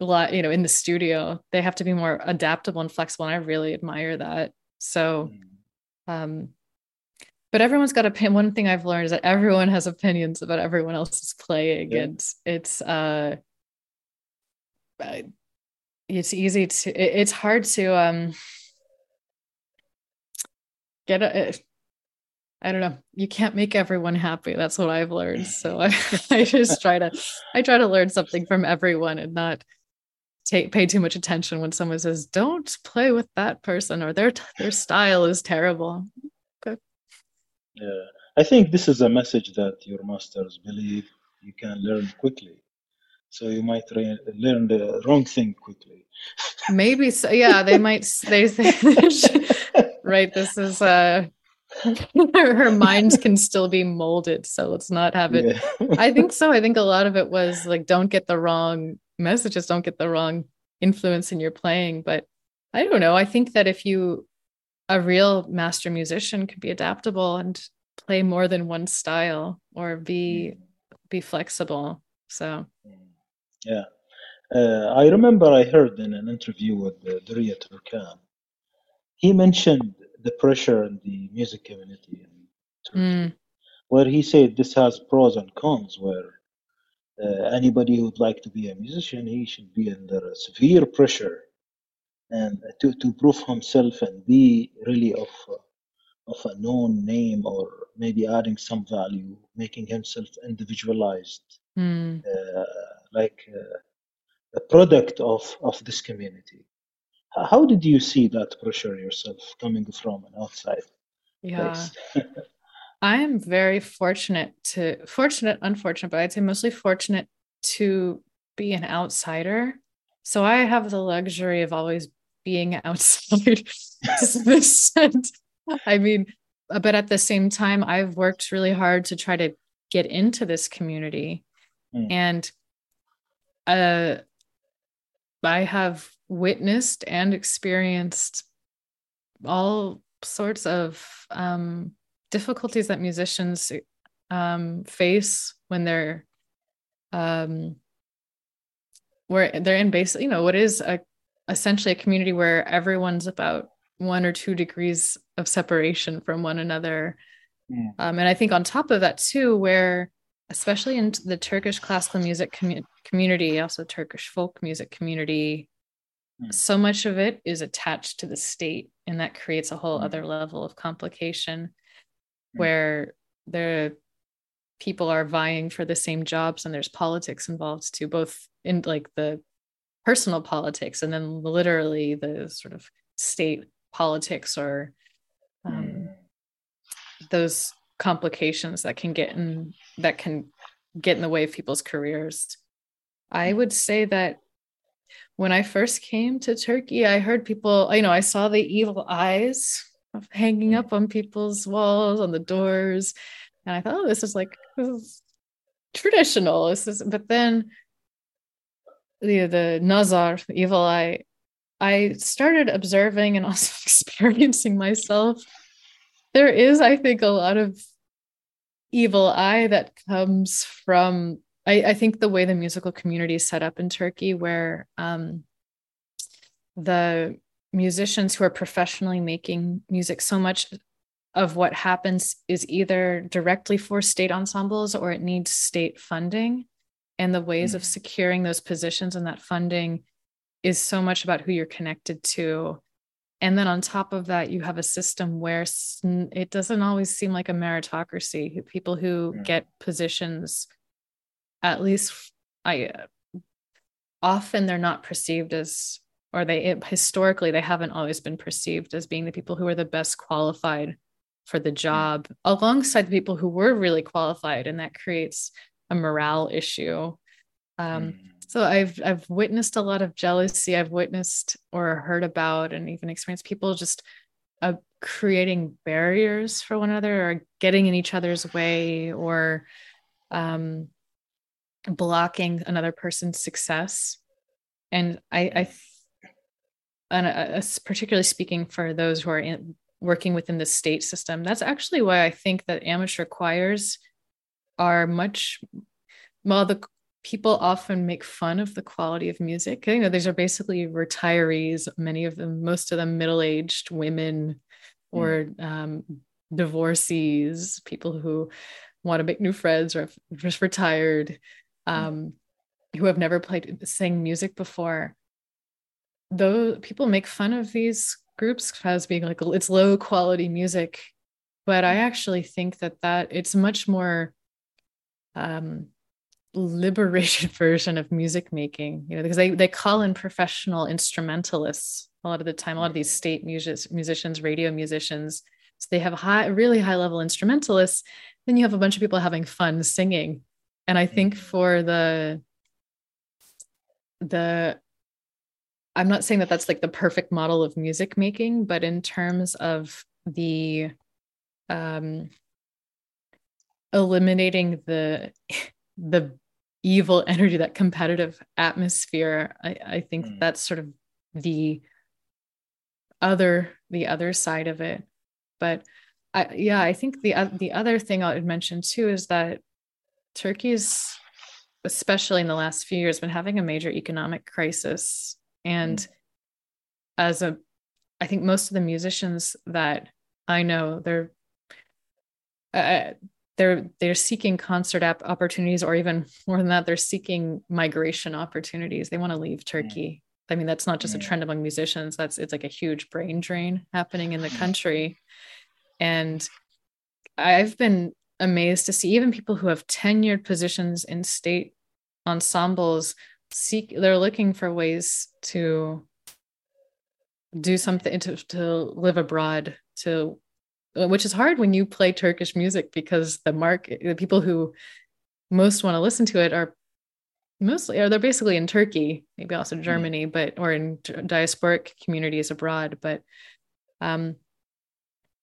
Speaker 2: lot you know in the studio they have to be more adaptable and flexible and i really admire that so um but everyone's got a one thing i've learned is that everyone has opinions about everyone else's playing yeah. and it's uh it's easy to it's hard to um get a I don't know. You can't make everyone happy. That's what I've learned. So I, I just try to I try to learn something from everyone and not take pay too much attention when someone says don't play with that person or their their style is terrible. Okay
Speaker 1: yeah. I think this is a message that your masters believe you can learn quickly. So you might re- learn the wrong thing quickly.
Speaker 2: Maybe so. Yeah they might they say right this is uh her mind can still be molded so let's not have it. Yeah. i think so. I think a lot of it was like don't get the wrong messages don't get the wrong influence in your playing but i don't know. I think that if you a real master musician could be adaptable and play more than one style or be be flexible so.
Speaker 1: Yeah. Uh, I remember I heard in an interview with uh, Derya Türkan, he mentioned the pressure in the music community in Turkey, mm. where he said this has pros and cons, where uh, anybody who would like to be a musician, he should be under severe pressure and to, to prove himself and be really of of a known name or maybe adding some value, making himself individualized, mm. uh, like uh, a product of of this community. How did you see that pressure yourself coming from an outside
Speaker 2: yeah. place? I am very fortunate to fortunate, unfortunate, but I'd say mostly fortunate to be an outsider. So I have the luxury of always being outside to this sense. I mean, but at the same time, I've worked really hard to try to get into this community. Mm. And uh I have witnessed and experienced all sorts of um, difficulties that musicians um, face when they're um, where they're in base you know what is a essentially a community where everyone's about one or two degrees of separation from one another yeah. um, and i think on top of that too where especially in the turkish classical music com- community also turkish folk music community mm. so much of it is attached to the state and that creates a whole mm. other level of complication mm. where the people are vying for the same jobs and there's politics involved too both in like the personal politics and then literally the sort of state politics or um, mm. those complications that can get in that can get in the way of people's careers i mm. would say that when I first came to Turkey, I heard people, you know, I saw the evil eyes hanging up on people's walls, on the doors. And I thought, oh, this is like this is traditional. This is, but then the the nazar, the evil eye, I started observing and also experiencing myself. There is, I think, a lot of evil eye that comes from I, I think the way the musical community is set up in Turkey, where um, the musicians who are professionally making music, so much of what happens is either directly for state ensembles or it needs state funding. And the ways mm-hmm. of securing those positions and that funding is so much about who you're connected to. And then on top of that, you have a system where it doesn't always seem like a meritocracy. People who mm-hmm. get positions at least I often they're not perceived as or they it, historically they haven't always been perceived as being the people who are the best qualified for the job mm. alongside the people who were really qualified and that creates a morale issue um, mm. so i've i've witnessed a lot of jealousy i've witnessed or heard about and even experienced people just uh, creating barriers for one another or getting in each other's way or um, blocking another person's success. And i i and uh, particularly speaking for those who are in, working within the state system that's actually why i think that amateur choirs are much well the people often make fun of the quality of music you know these are basically retirees many of them most of them middle-aged women or mm. um, divorcees people who want to make new friends or just retired um, who have never played sang music before. Though people make fun of these groups as being like it's low quality music but i actually think that that it's much more um liberated version of music making you know because they they call in professional instrumentalists a lot of the time a lot of these state music, musicians radio musicians. So they have high really high level instrumentalists then you have a bunch of people having fun singing and i think mm-hmm. for the the i'm not saying that that's like the perfect model of music making but in terms of the um eliminating the the evil energy that competitive atmosphere i i think mm. that's sort of the other the other side of it but i yeah i think the the other thing i would mention too is that Turkey's especially in the last few years, been having a major economic crisis. And mm. as a, I think most of the musicians that I know, they're, uh, they're they're seeking concert app opportunities, or even more than that, they're seeking migration opportunities. They want to leave Turkey. I mean, that's not just a trend among musicians. That's it's like a huge brain drain happening in the country. And I've been amazed to see even people who have tenured positions in state ensembles seek they're looking for ways to do something to, to live abroad to which is hard when you play turkish music because the market the people who most want to listen to it are mostly or they're basically in turkey maybe also mm-hmm. germany but or in diasporic communities abroad but um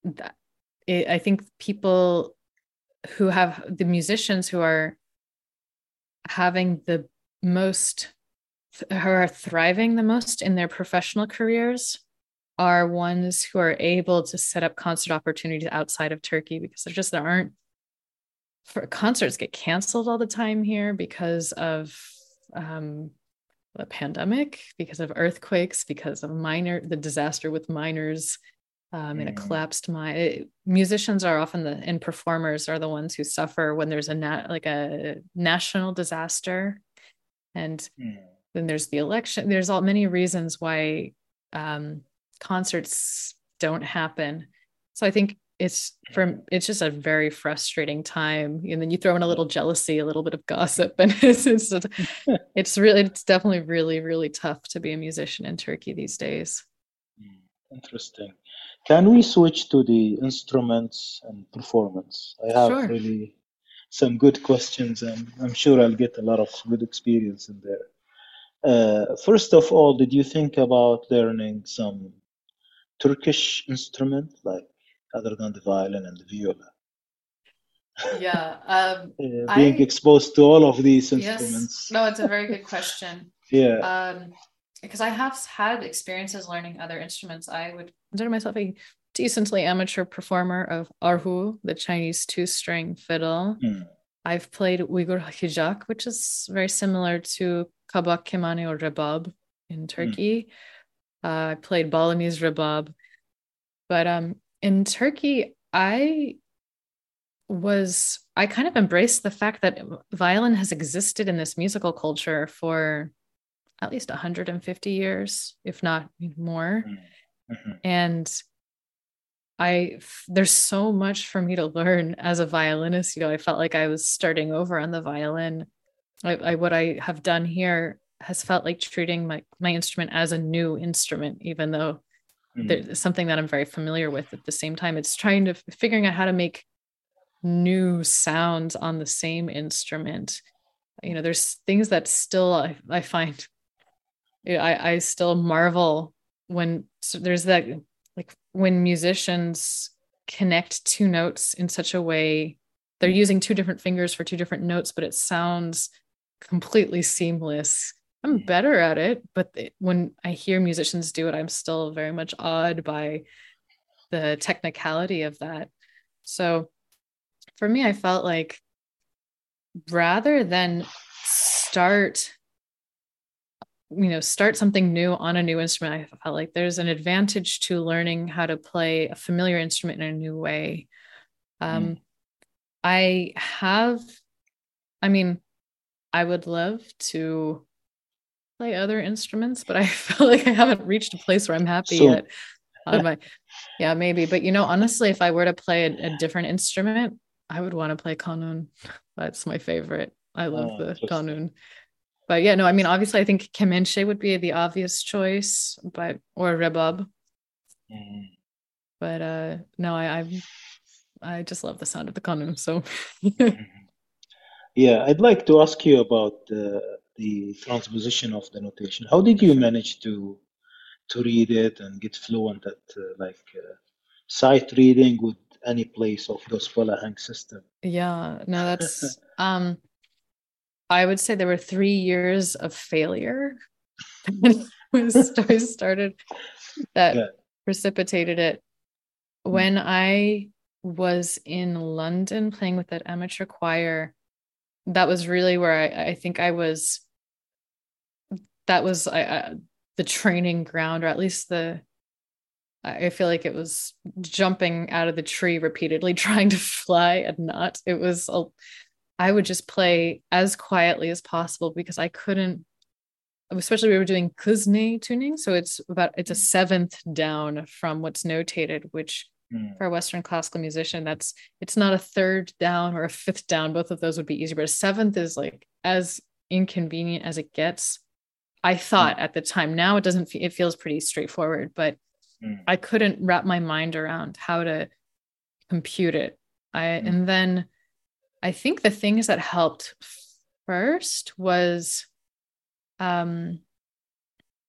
Speaker 2: that, it, i think people who have the musicians who are having the most who are thriving the most in their professional careers are ones who are able to set up concert opportunities outside of Turkey because there just there aren't for concerts get canceled all the time here because of um, the pandemic, because of earthquakes, because of minor the disaster with miners um, in a mm. collapsed mine. It, musicians are often the and performers are the ones who suffer when there's a nat, like a national disaster, and mm. then there's the election. There's all many reasons why um, concerts don't happen. So I think it's from it's just a very frustrating time and then you throw in a little jealousy a little bit of gossip and it's it's, it's really it's definitely really really tough to be a musician in turkey these days
Speaker 1: mm, interesting can we switch to the instruments and performance? I have sure. really some good questions, and I'm sure I'll get a lot of good experience in there. Uh, first of all, did you think about learning some Turkish instrument, like other than the violin and the viola?
Speaker 2: Yeah, um,
Speaker 1: uh, being I, exposed to all of these instruments.
Speaker 2: Yes. No, it's a very good question.
Speaker 1: yeah.
Speaker 2: Um, because I have had experiences learning other instruments. I would consider myself a decently amateur performer of erhu, the Chinese two-string fiddle. Mm. I've played Uyghur ghijak, which is very similar to kabak kemane or rebab in hmm. Turkey. Mm. Uh, I played Balinese rebab, but um, in Turkey, I was I kind of embraced the fact that violin has existed in this musical culture for at least 150 years, if not more. Mm-hmm. mm-hmm. And I there's so much for me to learn as a violinist. You know, I felt like I was starting over on the violin. I, I what I have done here has felt like treating my my instrument as a new instrument, even though mm-hmm. there's something that I'm very familiar with. At the same time, it's trying to figuring out how to make new sounds on the same instrument. You know, there's things that still I, I find I, I still marvel when so there's that like when musicians connect two notes in such a way they're using two different fingers for two different notes but it sounds completely seamless. I'm better at it but it, when i hear musicians do it i'm still very much awed by the technicality of that. So for me i felt like rather than start you know start something new on a new instrument i felt like there's an advantage to learning how to play a familiar instrument in a new way. Um, mm. i have i mean i would love to play other instruments but i feel like i haven't reached a place where i'm happy so, yet on my yeah maybe but you know honestly if i were to play a, a different instrument i would want to play kanun. That's my favorite. I love oh, the kanun but yeah, no, I mean, obviously, I think Kemenche would be the obvious choice, but or Rebab. Mm. But uh, no, I, I I just love the sound of the kanun. So.
Speaker 1: Mm-hmm. yeah, I'd like to ask you about uh, the transposition of the notation. How did you manage to to read it and get fluent at uh, like uh, sight reading with any place of the Ahenk system?
Speaker 2: Yeah, no, that's um I would say there were three years of failure when I started that yeah. precipitated it. Hmm. When I was in London playing with that amateur choir, that was really where I, I think I was that was I, I, the training ground or at least the I feel like it was jumping out of the tree repeatedly trying to fly and not it was a, I would just play as quietly as possible because I couldn't especially we were doing kız ney tuning so it's about it's a seventh down from what's notated which mm. for a western classical musician that's it's not a third down or a fifth down both of those would be easier but a seventh is like as inconvenient as it gets i thought mm. at the time now it doesn't it feels pretty straightforward but mm. i couldn't wrap my mind around how to compute it i mm. and then i think the things that helped first was um,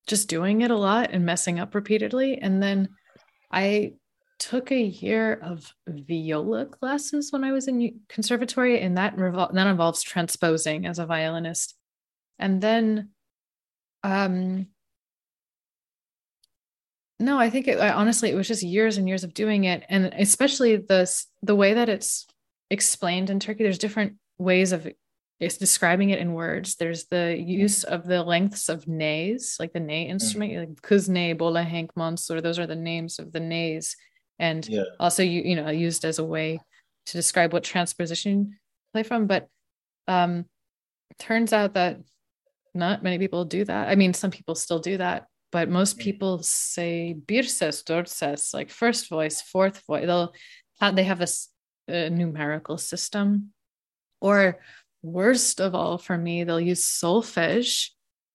Speaker 2: just doing it a lot and messing up repeatedly. And then I took a year of viola classes when I was in conservatory, and that revol- that involves transposing as a violinist. And then, um, no, I think it, I, honestly it was just years and years of doing it, and especially the the way that it's explained in Turkey. There's different ways of it's describing it in words. There's the use of the lengths of nays, like the nay instrument, mm-hmm. like kız ney, bola, hank, mansur. Those are the names of the nays, and yeah. also you you know used as a way to describe what transposition play from. But um, turns out that not many people do that. I mean, some people still do that, but most mm. people say birses, dorses, like first voice, fourth voice. They'll they have a, a numerical system, or worst of all for me, they'll use solfege.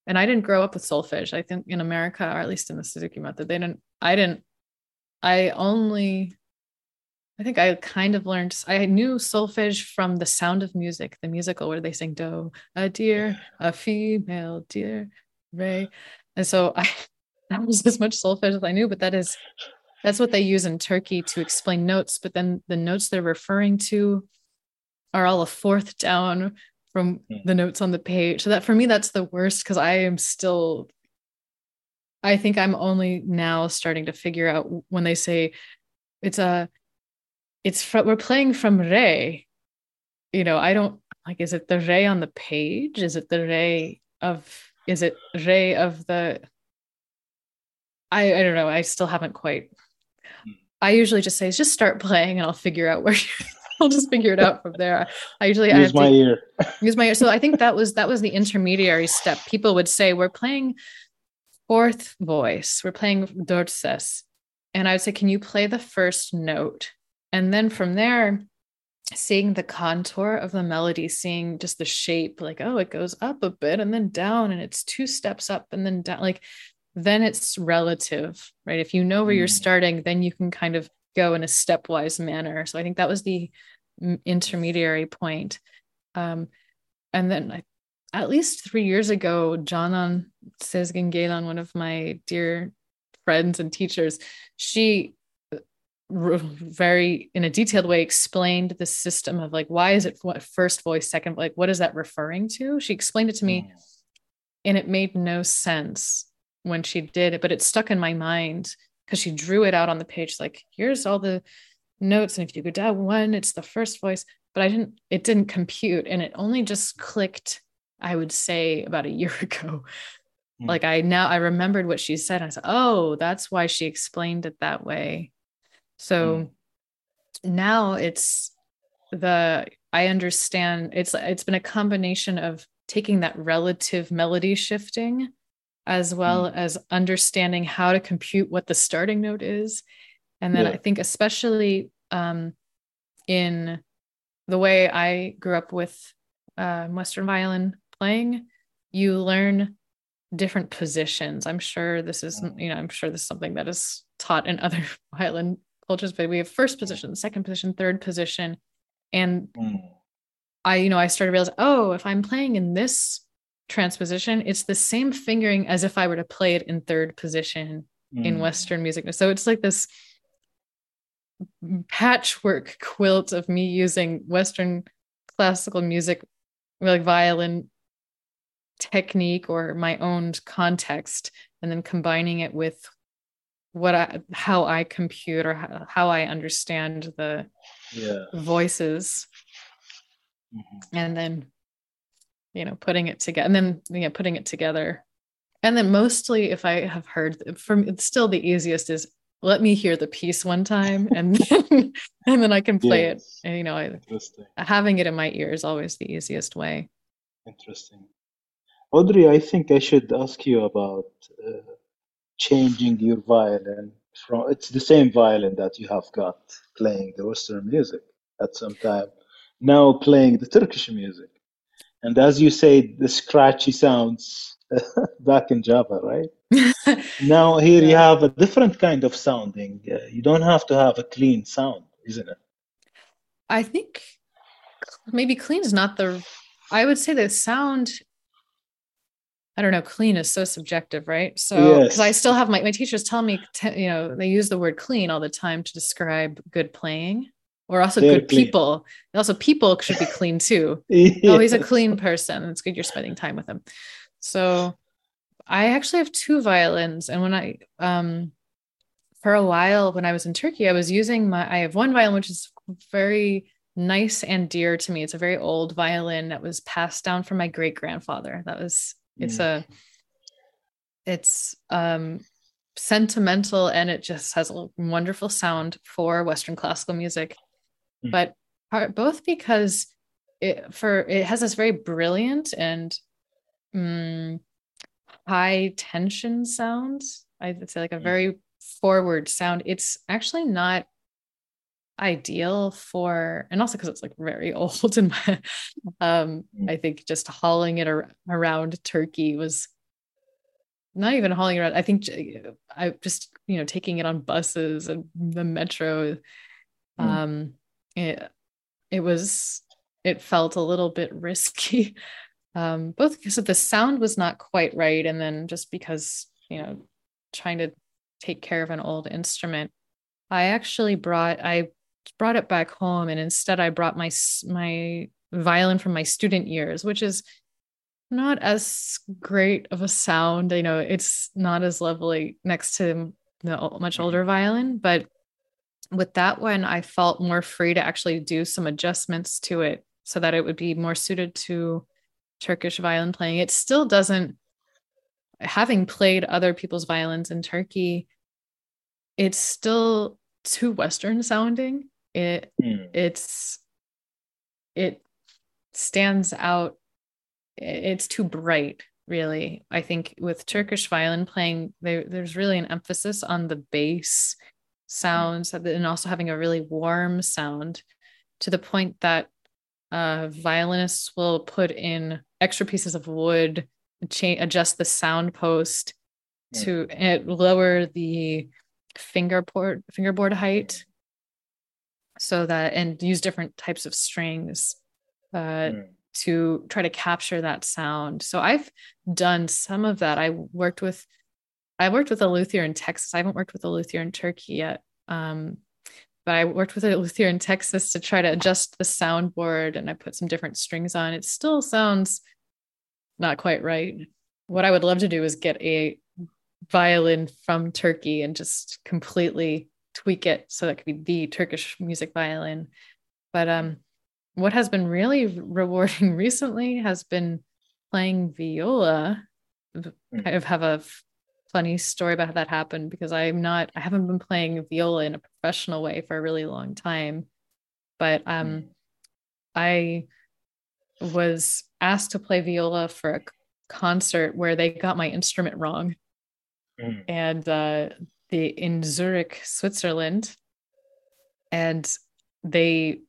Speaker 2: And I didn't grow up with solfege. I think in America, or at least in the Suzuki method, they didn't, I didn't, I only, I think I kind of learned, I knew solfege from the sound of music, the musical where they sing do, a deer, a female deer, Ray. And so I, that was as much solfege as I knew, but that is, that's what they use in Turkey to explain notes. But then the notes they're referring to are all a fourth down from hmm. the notes on the page. So that for me, that's the worst because I am still, I think I'm only now starting to figure out when they say it's a, it's from, we're playing from re. You know, I don't like, is it the re on the page? Is it the re of, is it re of the, I, I don't know. I still haven't quite. I usually just say, just start playing and I'll figure out where I'll just figure it out from there. I usually
Speaker 1: use
Speaker 2: I
Speaker 1: my ear.
Speaker 2: use my ear. So I think that was that was the intermediary step. People would say we're playing fourth voice. We're playing dorses, and I would say, can you play the first note? And then from there, seeing the contour of the melody, seeing just the shape, like oh, it goes up a bit and then down, and it's two steps up and then down, like then it's relative, right? If you know where mm. you're starting, then you can kind of go in a stepwise manner. So I think that was the intermediary point. Um, and then I, at least three years ago, Canan Sezgin Geylan, one of my dear friends and teachers, she uh, very in a detailed way explained the system of like why is it what first voice second like what is that referring to she explained it to me mm. and it made no sense when she did it but it stuck in my mind because she drew it out on the page like here's all the notes and if you go down one it's the first voice but i didn't it didn't compute and it only just clicked i would say about a year ago mm. like i now i remembered what she said i said oh that's why she explained it that way so mm. now it's the i understand it's it's been a combination of taking that relative melody shifting as well mm. as understanding how to compute what the starting note is. And then yeah. I think, especially um, in the way I grew up with uh, Western violin playing, you learn different positions. I'm sure this is, mm. you know, I'm sure this is something that is taught in other violin cultures, but we have first position, second position, third position. And mm. I, you know, I started realizing, oh, if I'm playing in this transposition, it's the same fingering as if I were to play it in third position mm. in Western music. So it's like this patchwork quilt of me using Western classical music, like violin technique or my own context, and then combining it with what I, how I compute or how, how I understand the
Speaker 1: yeah.
Speaker 2: voices. Mm-hmm. And then you know putting it together and then you know putting it together. And then mostly if i have heard from it's still the easiest is let me hear the piece one time and then and then i can play yes. it and you know I, having it in my ear is always the easiest way.
Speaker 1: Interesting. Audrey i think i should ask you about uh, changing your violin from it's the same violin that you have got playing the western music at some time now playing the turkish music and as you say the scratchy sounds back in java right? Now here you have a different kind of sounding. Uh, you don't have to have a clean sound isn't it?
Speaker 2: I think maybe clean is not the i would say the sound I don't know, clean is so subjective, right? So, because yes. I still have my, my teachers tell me, you know, they use the word clean all the time to describe good playing or also They're good clean. people. Also, people should be clean too. yes. Oh, he's a clean person. It's good you're spending time with him. So, I actually have two violins. And when I, um, for a while when I was in Turkey, I was using my, I have one violin, which is very nice and dear to me. It's a very old violin that was passed down from my great grandfather. That was it's mm. a it's um sentimental and it just has a wonderful sound for western classical music mm. but part, both because it for it has this very brilliant and um, high tension sound i'd say like a mm. very forward sound it's actually not ideal for and also because it's like very old and um mm. i think just hauling it ar- around turkey was not even hauling around i think i just you know taking it on buses and the metro mm. It it was it felt a little bit risky um both because of the sound was not quite right and then just because you know trying to take care of an old instrument I actually brought I brought it back home and instead I brought my my violin from my student years, which is not as great of a sound. You know, it's not as lovely next to the much older mm-hmm. violin, but with that one, I felt more free to actually do some adjustments to it so that it would be more suited to Turkish violin playing. It still doesn't, having played other people's violins in Turkey, it's still too Western sounding it mm. it's it stands out it's too bright really i think with turkish violin playing there, there's really an emphasis on the bass sounds and also having a really warm sound to the point that uh, violinists will put in extra pieces of wood cha- adjust the sound post mm. to it lower the fingerboard fingerboard height so that and use different types of strings uh, mm. to try to capture that sound. So I've done some of that. I worked with I worked with a luthier in Texas. I haven't worked with a luthier in Turkey yet. Um, but I worked with a luthier in Texas to try to adjust the soundboard and I put some different strings on. It still sounds not quite right. What I would love to do is get a violin from Turkey and just completely tweak it so that could be the Turkish music violin. But um, what has been really rewarding recently has been playing viola. I hmm. have a funny story about how that happened because I'm not, I haven't been playing viola in a professional way for a really long time. But um, mm. I was asked to play viola for a concert where they got my instrument wrong. Mm. And uh, the in Zurich, Switzerland, and they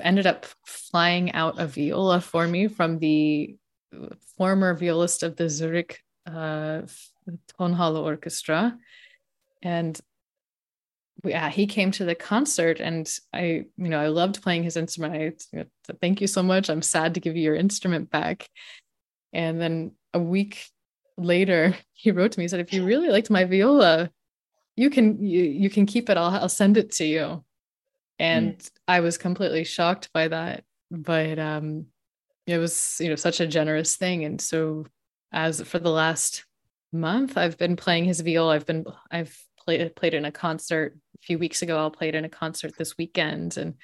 Speaker 2: ended up flying out a viola for me from the former violist of the Zurich uh, Tonhalle Orchestra, and yeah, he came to the concert, and I, you know, I loved playing his instrument. I said, thank you so much. I'm sad to give you your instrument back. And then a week later, he wrote to me, he said, if you really liked my viola, you can you, you can keep it I'll, I'll send it to you and mm. i was completely shocked by that but um it was you know such a generous thing and so as for the last month i've been playing his viola i've been i've played played in a concert a few weeks ago i'll play it in a concert this weekend and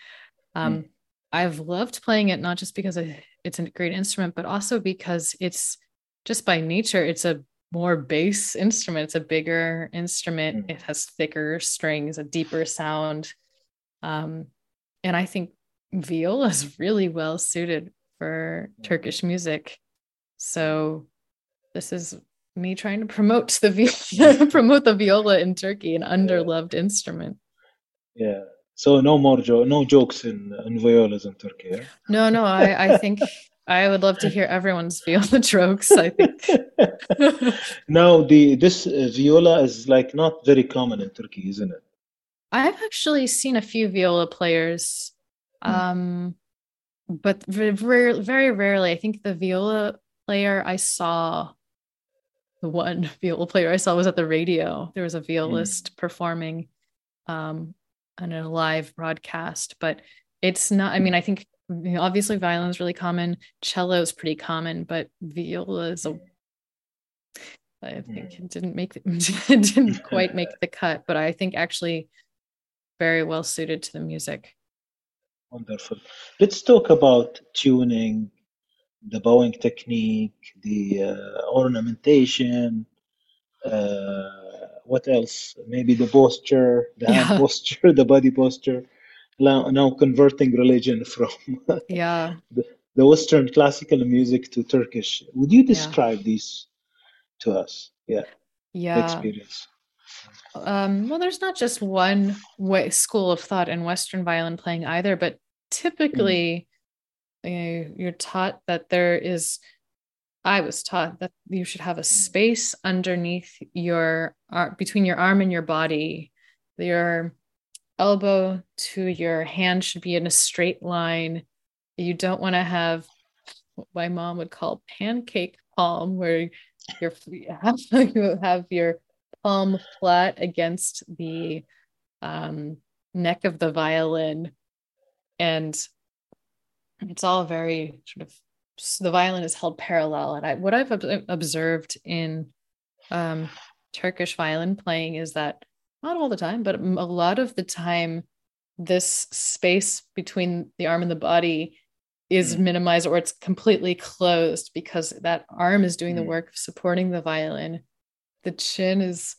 Speaker 2: um mm. i've loved playing it not just because it's a great instrument, but also because it's just by nature, it's a more bass instrument. It's a bigger instrument. Mm. It has thicker strings, a deeper sound. Um, and I think viola is really well suited for Turkish music. So this is me trying to promote the viola, promote the viola in Turkey, an underloved instrument.
Speaker 1: Yeah. So no more jo- no jokes in in violas in Turkey. Yeah?
Speaker 2: No, no. I I think I would love to hear everyone's viola jokes. I think.
Speaker 1: now the this uh, viola is like not very common in Turkey, isn't it?
Speaker 2: I've actually seen a few viola players, hmm. um, but very very rarely. I think the viola player I saw, the one viola player I saw was at the radio. There was a violist mm. performing, um, on a live broadcast, but it's not. I mean, I think obviously violin is really common cello is pretty common but viola is a i think it didn't make it didn't quite make the cut but i think actually very well suited to the music
Speaker 1: wonderful let's talk about tuning the bowing technique the uh, ornamentation uh, what else maybe the posture the hand posture the body posture now, now converting religion from
Speaker 2: yeah
Speaker 1: the, the, Western classical music to Turkish. Would you describe yeah. these to us? Yeah.
Speaker 2: Yeah.
Speaker 1: experience.
Speaker 2: Um, well, there's not just one way school of thought in Western violin playing either, but typically mm. You're taught that there is. I was taught that you should have a space underneath your arm between your arm and your body. Your elbow to your hand should be in a straight line. You don't want to have what my mom would call pancake palm, where you have your palm flat against the um, neck of the violin. And it's all very sort of the violin is held parallel. And I, what I've observed in um, Turkish violin playing is that not all the time, but a lot of the time, this space between the arm and the body is mm. minimized or it's completely closed because that arm is doing mm. the work of supporting the violin. The chin is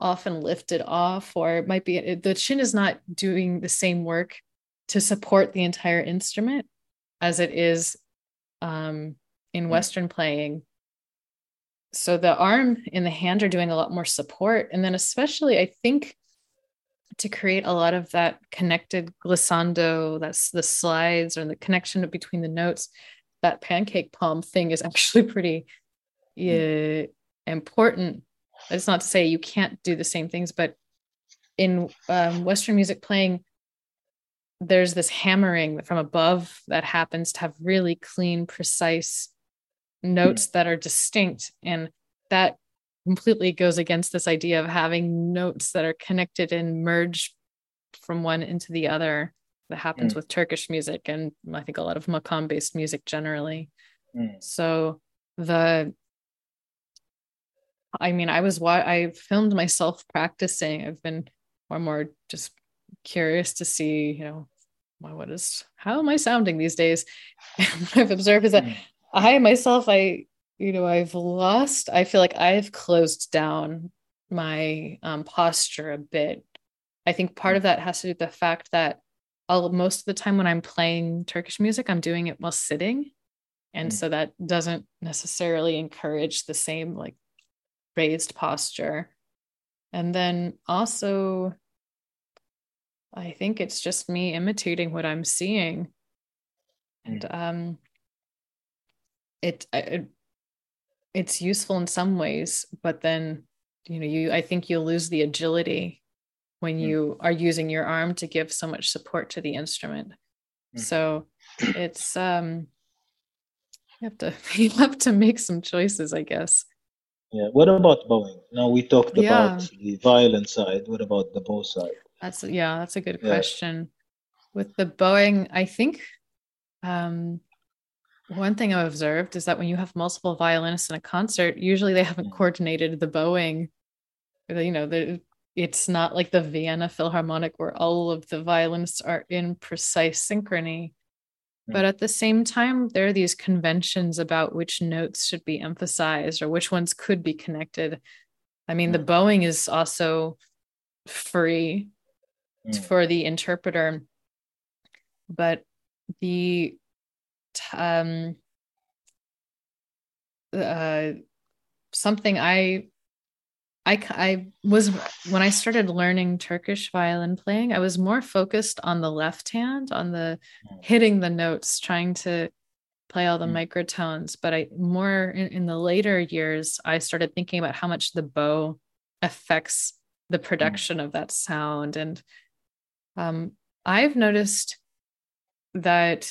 Speaker 2: often lifted off, or it might be the chin is not doing the same work to support the entire instrument as it is um, in mm. Western playing. So the arm and the hand are doing a lot more support. And then especially i think to create a lot of that connected glissando that's the slides or the connection between the notes that pancake palm thing is actually pretty uh, important. It's not to say you can't do the same things but in um, western music playing there's this hammering from above that happens to have really clean precise notes that are distinct and that completely goes against this idea of having notes that are connected and merge from one into the other that happens mm. with turkish music and i think a lot of makam based music generally mm. so the i mean i was i filmed myself practicing i've been more and more just curious to see you know what is how am i sounding these days what i've observed is that mm. I myself, I, you know, I've lost, I feel like I've closed down my um, posture a bit. I think part of that has to do with the fact that I'll, most of the time when I'm playing Turkish music, I'm doing it while sitting. And mm. so that doesn't necessarily encourage the same like raised posture. And then also, I think it's just me imitating what I'm seeing. And mm. um, it, it it's useful in some ways but then you know you i think you'll lose the agility when mm. you are using your arm to give so much support to the instrument mm. so it's um you have to you have to make some choices i guess
Speaker 1: yeah what about bowing now we talked yeah. about the violin side what about the bow side
Speaker 2: that's yeah that's a good yeah. question with the bowing i think um one thing I've observed is that when you have multiple violinists in a concert, usually they haven't mm. coordinated the bowing. You know, it's not like the Vienna Philharmonic where all of the violinists are in precise synchrony. but at the same time there are these conventions about which notes should be emphasized or which ones could be connected i mean the bowing is also free mm. for the interpreter but the um uh something i I, I was when I started learning Turkish violin playing, I was more focused on the left hand, on the mm. hitting the notes, trying to play all the mm. microtones. But I more in, in, the later years, I started thinking about how much the bow affects the mm. production mm. of that sound. And um, I've noticed that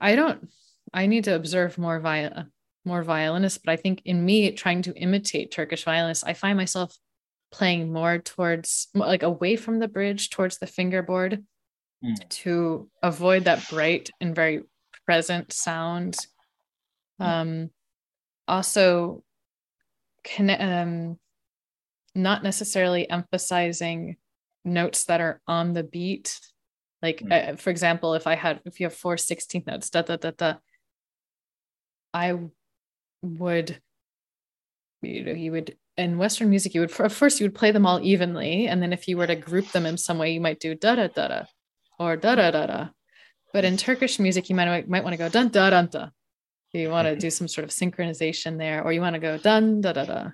Speaker 2: I don't, I need to observe more via more violinists, but I think in me trying to imitate Turkish violinists, I find myself playing more towards like away from the bridge towards the fingerboard mm. to avoid that bright and very present sound. Mm. Um, also, can, um, not necessarily emphasizing notes that are on the beat. Like, mm. uh, for example, if I had, if you have four 16th notes, da da da da, I would you know you would in western music you would for first you would play them all evenly and then if you were to group them in some way you might do da da da da or da da da da but in turkish music you might might want to go dun da dun da you want to do some sort of synchronization there or you want to go dun da da da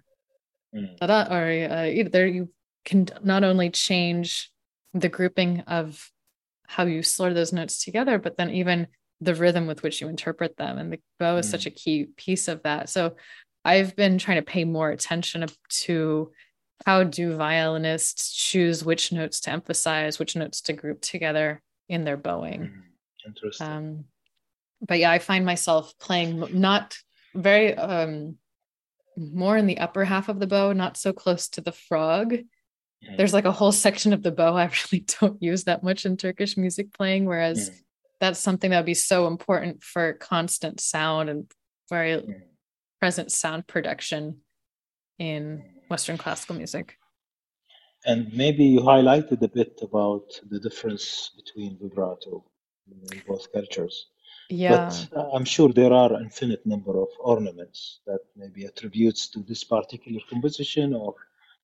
Speaker 2: mm. da da or uh, either you can not only change the grouping of how you slur those notes together but then even the rhythm with which you interpret them and the bow is mm. such a key piece of that so i've been trying to pay more attention to how do violinists choose which notes to emphasize which notes to group together in their bowing mm.
Speaker 1: interesting um,
Speaker 2: but yeah i find myself playing not very um more in the upper half of the bow not so close to the frog mm. there's like a whole section of the bow i really don't use that much in turkish music playing whereas mm that's something that would be so important for constant sound and very present sound production in Western classical music.
Speaker 1: And maybe you highlighted a bit about the difference between vibrato in both cultures.
Speaker 2: Yeah.
Speaker 1: But uh, I'm sure there are infinite number of ornaments that maybe attributes to this particular composition or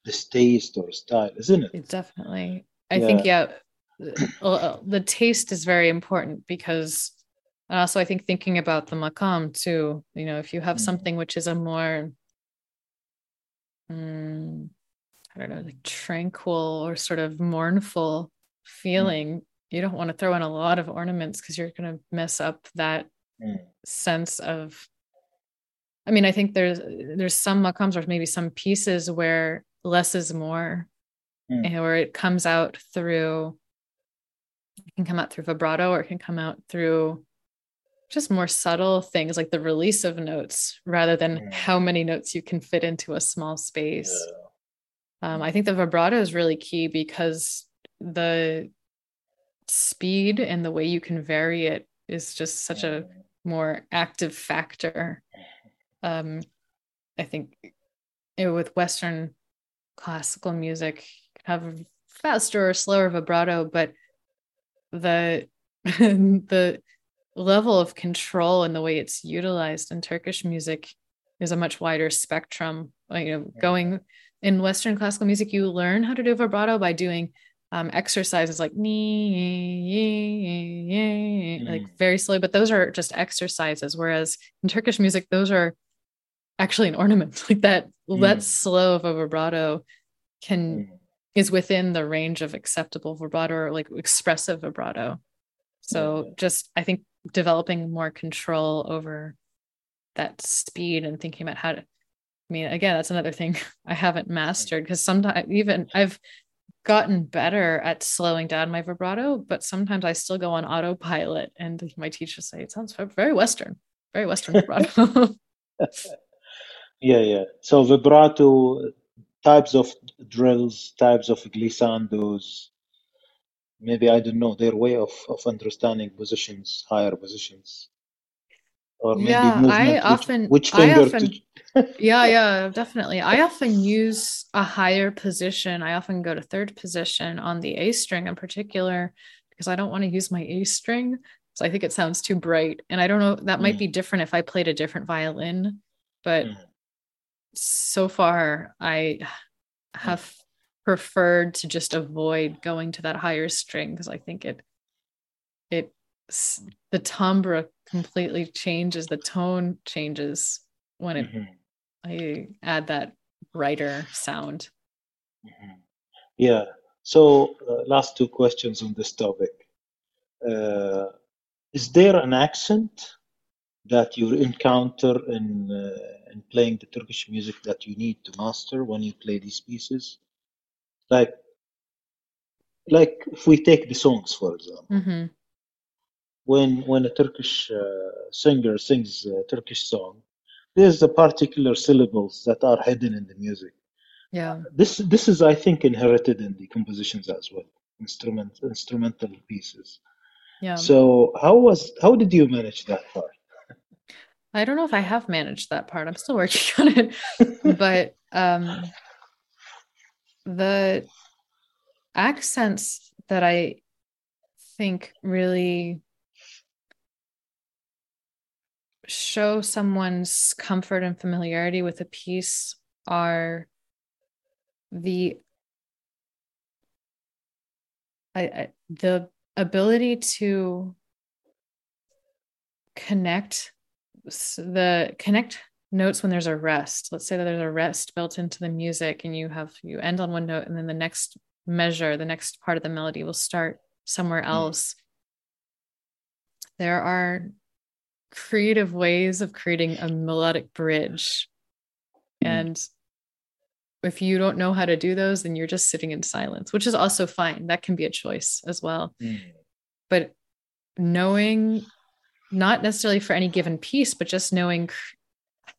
Speaker 1: this taste or style, isn't it?
Speaker 2: Definitely. I yeah. think, yeah, uh, the taste is very important because and also i think thinking about the makam too you know if you have mm-hmm. something which is a more um, i don't know like tranquil or sort of mournful feeling mm. you don't want to throw in a lot of ornaments because you're going to mess up that mm. sense of i mean i think there's there's some makams or maybe some pieces where less is more mm. where it comes out through it can come out through vibrato or it can come out through just more subtle things like the release of notes rather than mm. how many notes you can fit into a small space. Yeah. Um, I think the vibrato is really key because the speed and the way you can vary it is just such a mm. more active factor. Um, I think it, with Western classical music, have faster or slower vibrato, but the the level of control and the way it's utilized in Turkish music is a much wider spectrum. You know, going in Western classical music, you learn how to do vibrato by doing um, exercises like mm. like very slowly, but those are just exercises. Whereas in Turkish music, those are actually an ornament. Like that, mm. that slow of a vibrato can mm is within the range of acceptable vibrato or like expressive vibrato. So yeah. just I think developing more control over that speed and thinking about how to I mean again that's another thing I haven't mastered because sometimes even I've gotten better at slowing down my vibrato but sometimes I still go on autopilot and my teachers say it sounds very western very western vibrato
Speaker 1: yeah yeah so vibrato types of drills, types of glissandos. Maybe I don't know their way of, of understanding positions, higher positions.
Speaker 2: Or maybe yeah, movement, I which, often, which finger I often, to... yeah, yeah, definitely. I often use a higher position. I often go to third position on the A string in particular because I don't want to use my A string So I think it sounds too bright. And I don't know, that might be mm. different if I played a different violin, but mm. So far I have preferred to just avoid going to that higher string because I think it it the timbre completely changes, the tone changes when it mm-hmm. I add that brighter sound.
Speaker 1: Mm-hmm. Yeah. So, uh, last two questions on this topic. Uh, is there an accent that you encounter in uh, in playing the Turkish music that you need to master when you play these pieces? Like, like if we take the songs for example, mm-hmm. when when a Turkish uh, singer sings a Turkish song, there's a particular syllables that are hidden in the music.
Speaker 2: Yeah.
Speaker 1: This this is i think inherited in the compositions as well instrument instrumental pieces.
Speaker 2: Yeah.
Speaker 1: So how was how did you manage that part
Speaker 2: i don't know if i have managed that part. I'm still working on it. But um the accents that i think really show someone's comfort and familiarity with a piece are the I, I, the ability to connect the connect notes when there's a rest let's say that there's a rest built into the music and you have you end on one note and then the next measure the next part of the melody will start somewhere hmm. else mm. there are creative ways of creating a melodic bridge mm. and if you don't know how to do those, then you're just sitting in silence, which is also fine. That can be a choice as well. Mm. But knowing, not necessarily for any given piece, but just knowing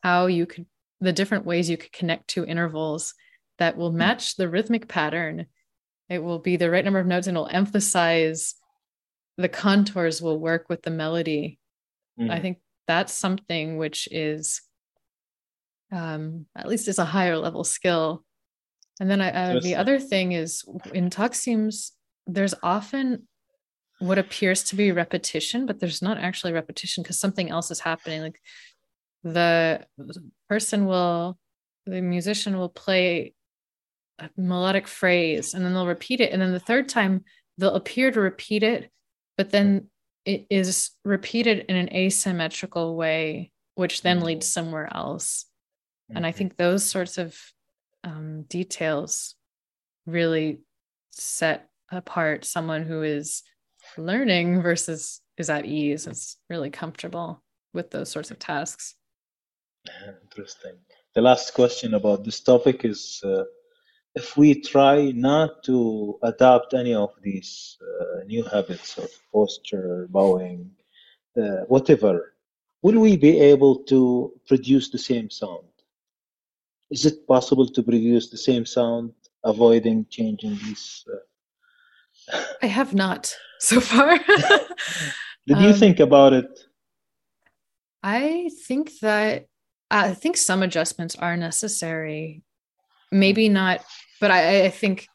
Speaker 2: how you could, the different ways you could connect to intervals that will hmm. match the rhythmic pattern. It will be the right number of notes and it'll emphasize the contours will work with the melody. Mm. I think that's something which is um, at least is a higher level skill. And then I, uh, the other thing is in Taksim's, there's often what appears to be repetition, but there's not actually repetition because something else is happening. Like the person will, the musician will play a melodic phrase and then they'll repeat it. And then the third time they'll appear to repeat it, but then it is repeated in an asymmetrical way, which then leads somewhere else. Mm-hmm. And I think those sorts of um, details really set apart someone who is learning versus is at ease, is really comfortable with those sorts of tasks.
Speaker 1: Interesting. The last question about this topic is uh, if we try not to adopt any of these uh, new habits of posture, bowing, uh, whatever, will we be able to produce the same sound? is it possible to produce the same sound avoiding changing these uh...
Speaker 2: i have not so far.
Speaker 1: Did you um, think about it?
Speaker 2: I think that i think some adjustments are necessary. Maybe not but i, I think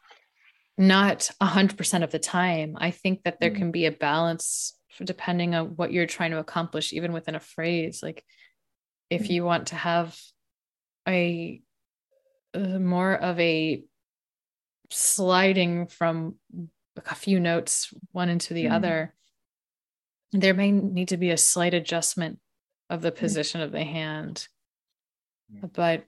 Speaker 2: not a 100% of the time. I think that there mm. can be a balance depending on what you're trying to accomplish even within a phrase. Like if mm. you want to have a uh, more of a sliding from a few notes one into the mm. other there may need to be a slight adjustment of the mm. position of the hand mm. but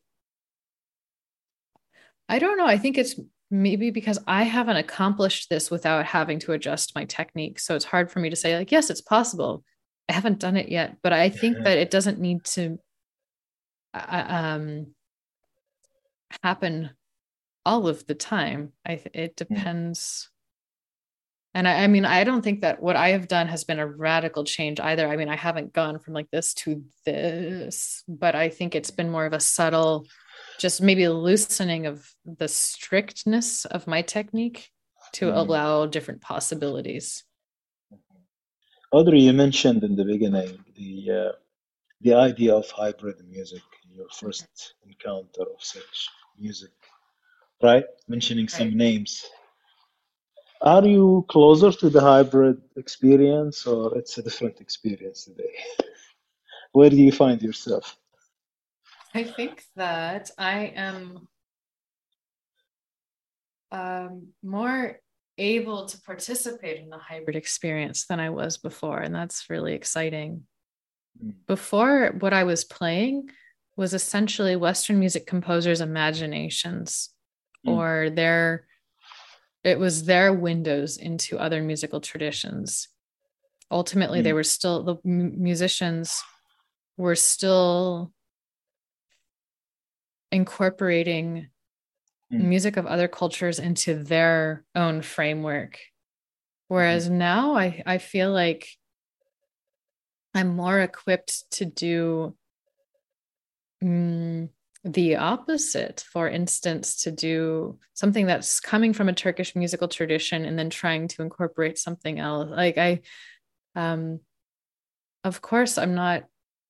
Speaker 2: i don't know i think it's maybe because i haven't accomplished this without having to adjust my technique so it's hard for me to say like yes it's possible i haven't done it yet but i think that it doesn't need to uh, um happen all of the time. I it depends. And I, I, mean, I don't think that what I have done has been a radical change either. I mean, I haven't gone from like this to this, but I think it's been more of a subtle, just maybe loosening of the strictness of my technique to mm. allow different possibilities.
Speaker 1: Audrey, you mentioned in the beginning the uh, the idea of hybrid music, your first encounter of such music, right? Mentioning some right. names. Are you closer to the hybrid experience or it's a different experience today? Where do you find yourself?
Speaker 2: I think that I am um, more able to participate in the hybrid experience than I was before. And that's really exciting. Mm. Before, what I was playing was essentially Western music composers' imaginations mm. or their it was their windows into other musical traditions ultimately mm. they were still the musicians were still incorporating mm. music of other cultures into their own framework whereas mm. now i i feel like i'm more equipped to do mm, the opposite for instance to do something that's coming from a turkish musical tradition and then trying to incorporate something else like i um of course i'm not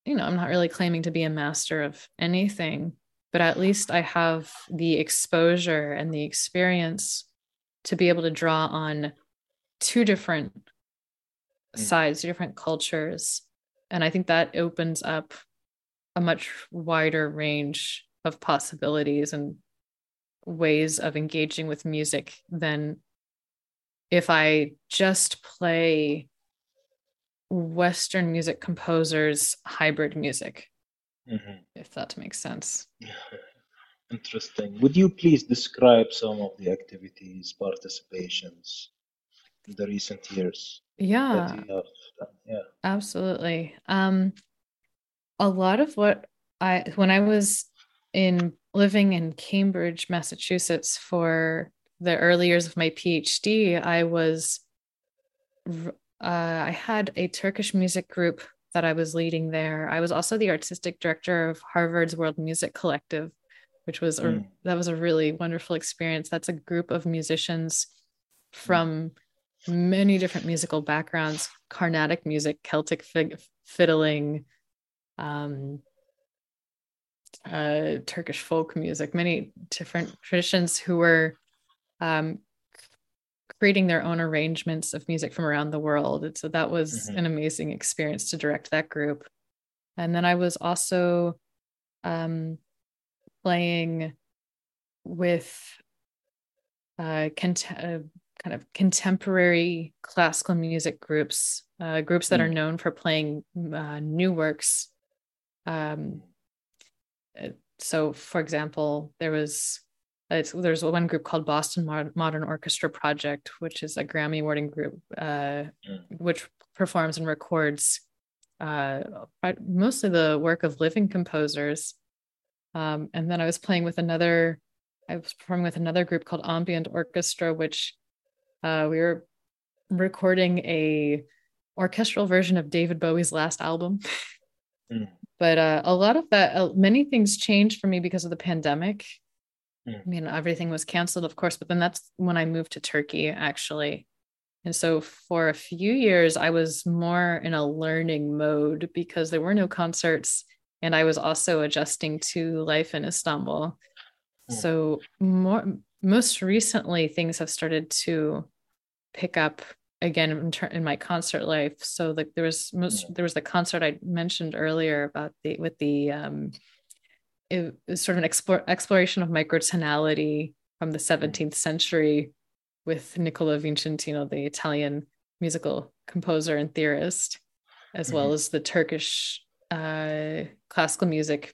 Speaker 2: you know i'm not really claiming to be a master of anything but at least i have the exposure and the experience to be able to draw on two different mm. sides different cultures and i think that opens up a much wider range of possibilities and ways of engaging with music than if I just play Western music composers' hybrid music, mm-hmm. if that makes sense.
Speaker 1: Interesting. Would you please describe some of the activities, participations in the recent years?
Speaker 2: Yeah. Yeah. Absolutely. Um, a lot of what I when I was in living in Cambridge, Massachusetts for the early years of my PhD, I was uh, I had a Turkish music group that I was leading there. I was also the artistic director of Harvard's World Music Collective, which was mm. a, that was a really wonderful experience. That's a group of musicians from many different musical backgrounds: Carnatic music, Celtic fig- fiddling, um, uh, Turkish folk music, many different traditions who were um, creating their own arrangements of music from around the world. And so that was mm-hmm. an amazing experience to direct that group. And then I was also um, playing with uh, cont- uh, kind of contemporary classical music groups, uh, groups that mm. are known for playing uh, new works um, uh, so, for example, there was there's one group called Boston Modern Orchestra Project, which is a Grammy awarding group, uh, mm. which performs and records uh, mostly the work of living composers. Um, and then I was playing with another, I was performing with another group called Ambient Orchestra, which uh, we were recording a orchestral version of David Bowie's last album. mm but uh, a lot of that uh, many things changed for me because of the pandemic mm. i mean everything was canceled of course but then that's when i moved to turkey actually and so for a few years i was more in a learning mode because there were no concerts and i was also adjusting to life in istanbul mm. so more most recently things have started to pick up again in, ter- in my concert life so like there was most there was the concert i mentioned earlier about the with the um it was sort of an explore, exploration of microtonality from the 17th century with Nicola Vicentino, the Italian musical composer and theorist, as mm-hmm. well as the Turkish uh, classical music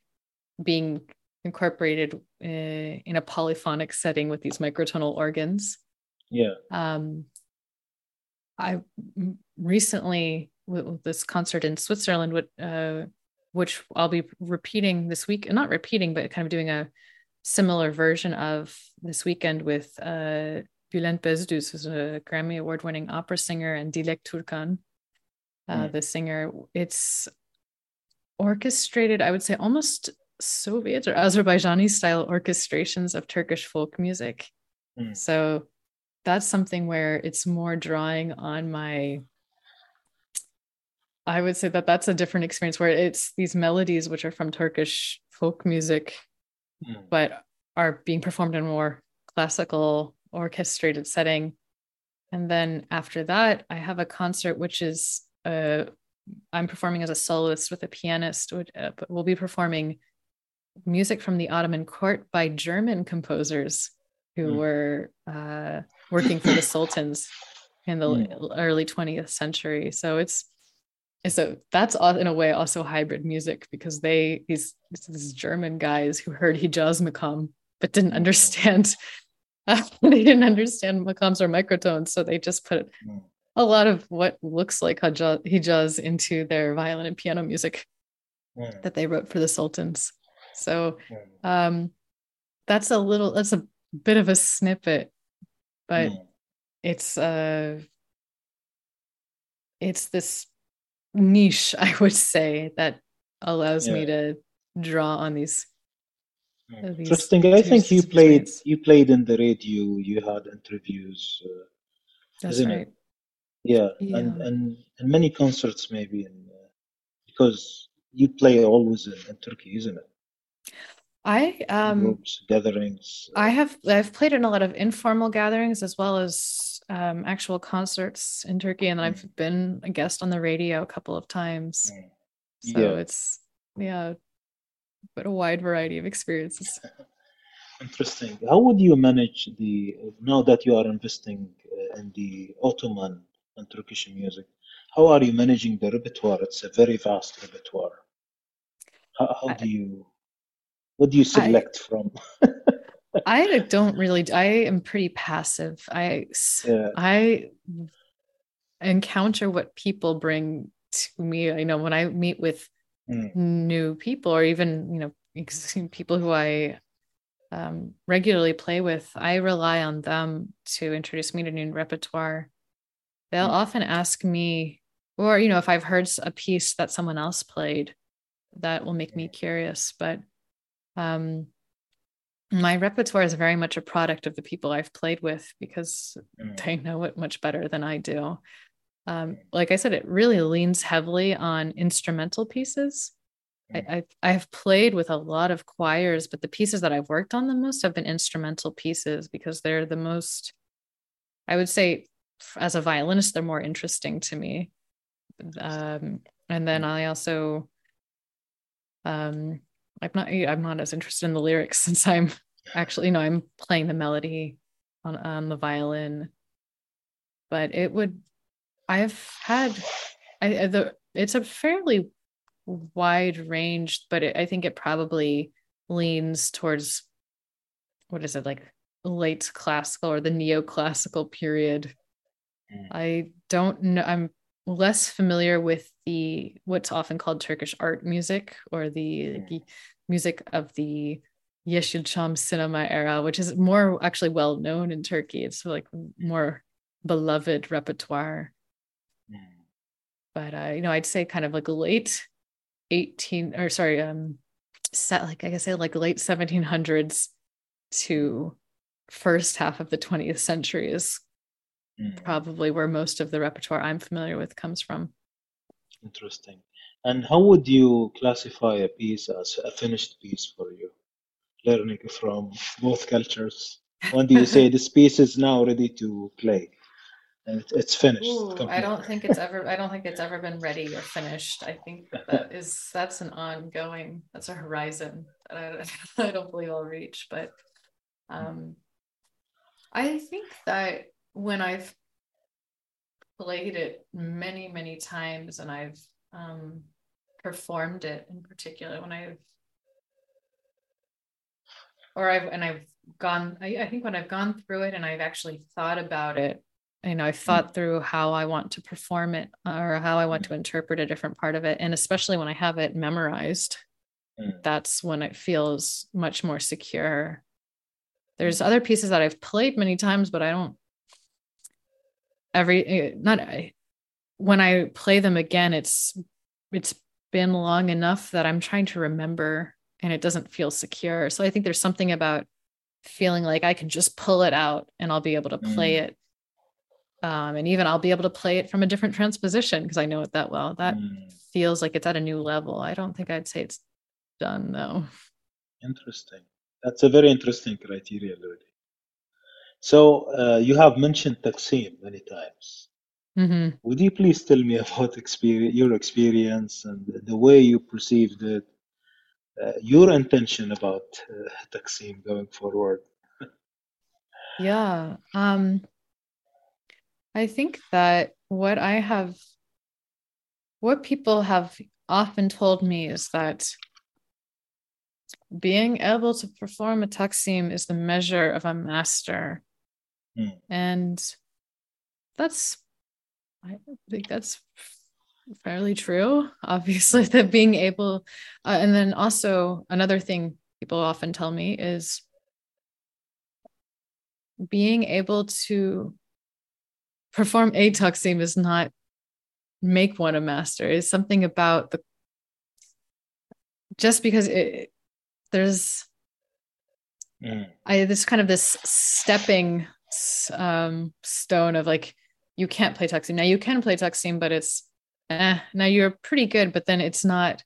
Speaker 2: being incorporated uh, in a polyphonic setting with these microtonal organs.
Speaker 1: Yeah.
Speaker 2: Um, I recently with this concert in Switzerland, uh, which I'll be repeating this week, not repeating, but kind of doing a similar version of this weekend with uh, Bülent Bezdüz, who's a Grammy Award winning opera singer, and Dilek Turkan, uh, mm. the singer. It's orchestrated, I would say, almost Soviet or Azerbaijani style orchestrations of Turkish folk music. Mm. So that's something where it's more drawing on my I would say that that's a different experience where it's these melodies which are from Turkish folk music, mm. but are being performed in a more classical orchestrated setting. and then after that, I have a concert which is uh, I'm performing as a soloist with a pianist. Which, uh, we'll be performing music from the Ottoman court by German composers who mm. were uh, working for the sultans in the mm. early 20th century. So it's so that's in a way also hybrid music because they these these German guys who heard Hijaz Makam but didn't hmm. understand uh, they didn't understand makams or microtones, so they just put mm. a lot of what looks like Hijaz into their violin and piano music mm. that they wrote for the sultans. So um, that's a little that's a bit of a snippet, but mm. it's uh it's this niche, I would say, that allows yeah. me to draw on these.
Speaker 1: these Interesting. I think you played you played in the radio. You had interviews. Uh,
Speaker 2: That's right. It?
Speaker 1: Yeah. yeah, and and and many concerts maybe, in, uh, because you play always in, in Turkey, isn't it?
Speaker 2: I um
Speaker 1: groups, gatherings.
Speaker 2: I have I've played in a lot of informal gatherings as well as um, actual concerts in Turkey, and I've mm. been a guest on the radio a couple of times. Mm. So yeah. it's yeah, but a wide variety of experiences.
Speaker 1: Interesting. How would you manage the now that you are investing uh, in the Ottoman and Turkish music? How are you managing the repertoire? It's a very vast repertoire. How, how do you what do you select I, from?
Speaker 2: I don't really. I am pretty passive. I yeah. I encounter what people bring to me. I know when I meet with mm. new people, or even you know people who I um, regularly play with, I rely on them to introduce me to new repertoire. They'll mm. often ask me, or you know, if I've heard a piece that someone else played, that will make me curious. But um, my repertoire is very much a product of the people I've played with because mm. they know it much better than I do. Um, like I said, it really leans heavily on instrumental pieces. Mm. I, I, have played with a lot of choirs, but the pieces that I've worked on the most have been instrumental pieces because they're the most, I would say, as a violinist, they're more interesting to me. Um, and then mm. I also um, I'm not I'm not as interested in the lyrics since I'm actually you know I'm playing the melody on on the violin. But it would I've had I the it's a fairly wide range, but it, I think it probably leans towards what is it like late classical or the neoclassical period. Mm. I don't know. I'm less familiar with the what's often called Turkish art music or the mm. music of the Yeşilçam cinema era, which is more actually well known in Turkey. It's like more beloved repertoire. Mm. But uh, you know, I'd say kind of like late 18 or sorry, um set like I guess I like late 1700s to first half of the 20th century is mm. probably where most of the repertoire I'm familiar with comes from.
Speaker 1: Interesting. And how would you classify a piece as a finished piece for you? Learning from both cultures. When do you say this piece is now ready to play? And it's finished.
Speaker 2: Ooh, I don't think it's ever. I don't think it's ever been ready or finished. I think that, that is that's an ongoing. That's a horizon that I, I don't believe I'll reach. But um, I think that when I've played it many, many times and I've um, performed it in particular, when I've or I've and I've gone I, I think when I've gone through it and I've actually thought about it, you know, I've thought through how I want to perform it or how I want to interpret a different part of it. And especially when I have it memorized, mm. that's when it feels much more secure. There's other pieces that I've played many times, but I don't every eh, not when I play them again, it's it's been long enough that I'm trying to remember and it doesn't feel secure. So I think there's something about feeling like I can just pull it out and I'll be able to play mm. it. Um, and even I'll be able to play it from a different transposition because I know it that well. That mm. feels like it's at a new level. I don't think I'd say it's done though.
Speaker 1: Interesting. That's a very interesting criteria, Lily. So uh, you have mentioned Taksim many times.
Speaker 2: Mm-hmm.
Speaker 1: Would you please tell me about experience, your experience and the way you perceived it, uh, your intention about uh, Taksim going forward?
Speaker 2: yeah. Um, I think that what I have, what people have often told me is that being able to perform a taksim is the measure of a master.
Speaker 1: Mm.
Speaker 2: And that's, I think that's fairly true. Obviously, that being able, uh, and then also another thing people often tell me is being able to perform a taksim is not make one a master. It's something about the just because it there's
Speaker 1: mm.
Speaker 2: I this kind of this stepping um stone of like you can't play taksim. Now you can play taksim, but it's eh, now you're pretty good, but then it's not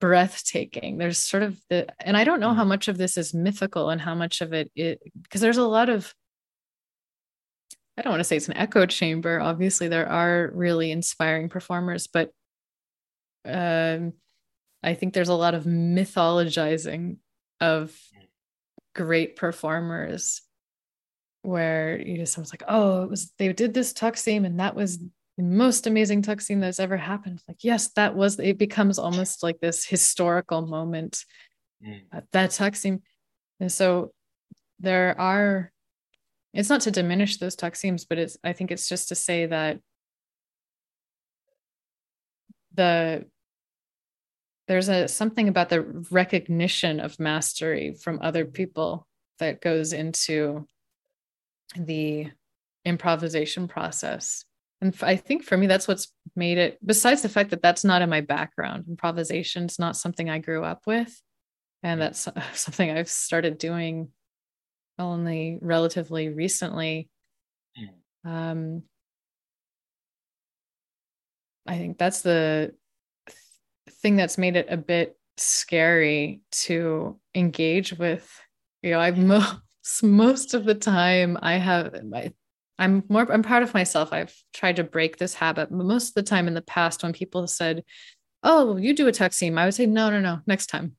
Speaker 2: breathtaking. There's sort of the and I don't know how mm. much of this is mythical and how much of it it because there's a lot of I don't want to say it's an echo chamber. Obviously, there are really inspiring performers, but um, I think there's a lot of mythologizing of great performers where you know someone's like, oh, it was they did this taksim and that was the most amazing taksim that's ever happened. Like, yes, that was it becomes almost like this historical moment
Speaker 1: mm.
Speaker 2: at that taksim. And so there are it's not to diminish those taksims, but it's I think it's just to say that the there's a something about the recognition of mastery from other people that goes into the improvisation process and i think for me that's what's made it besides the fact that that's not in my background improvisation is not something i grew up with and that's something i've started doing only relatively recently.
Speaker 1: Hmm.
Speaker 2: Um, I think that's the th- thing that's made it a bit scary to engage with. You know, I most most of the time I have my I'm more I'm proud of myself. I've tried to break this habit. But most of the time in the past, when people said, "Oh, you do a taksim," I would say, "No, no, no, next time."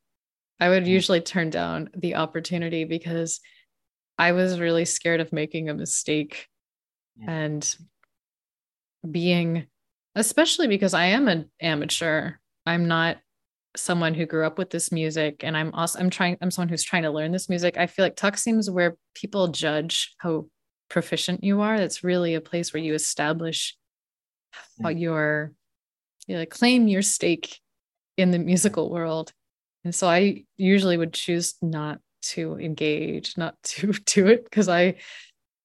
Speaker 2: I would hmm. usually turn down the opportunity because I was really scared of making a mistake
Speaker 1: yeah.
Speaker 2: and being, especially because I am an amateur. I'm not someone who grew up with this music and I'm also I'm trying I'm someone who's trying to learn this music. I feel like Taksim's where people judge how proficient you are. that's really a place where you establish how mm. your you know, claim your stake in the musical world. And so I usually would choose not to engage, not to do it because I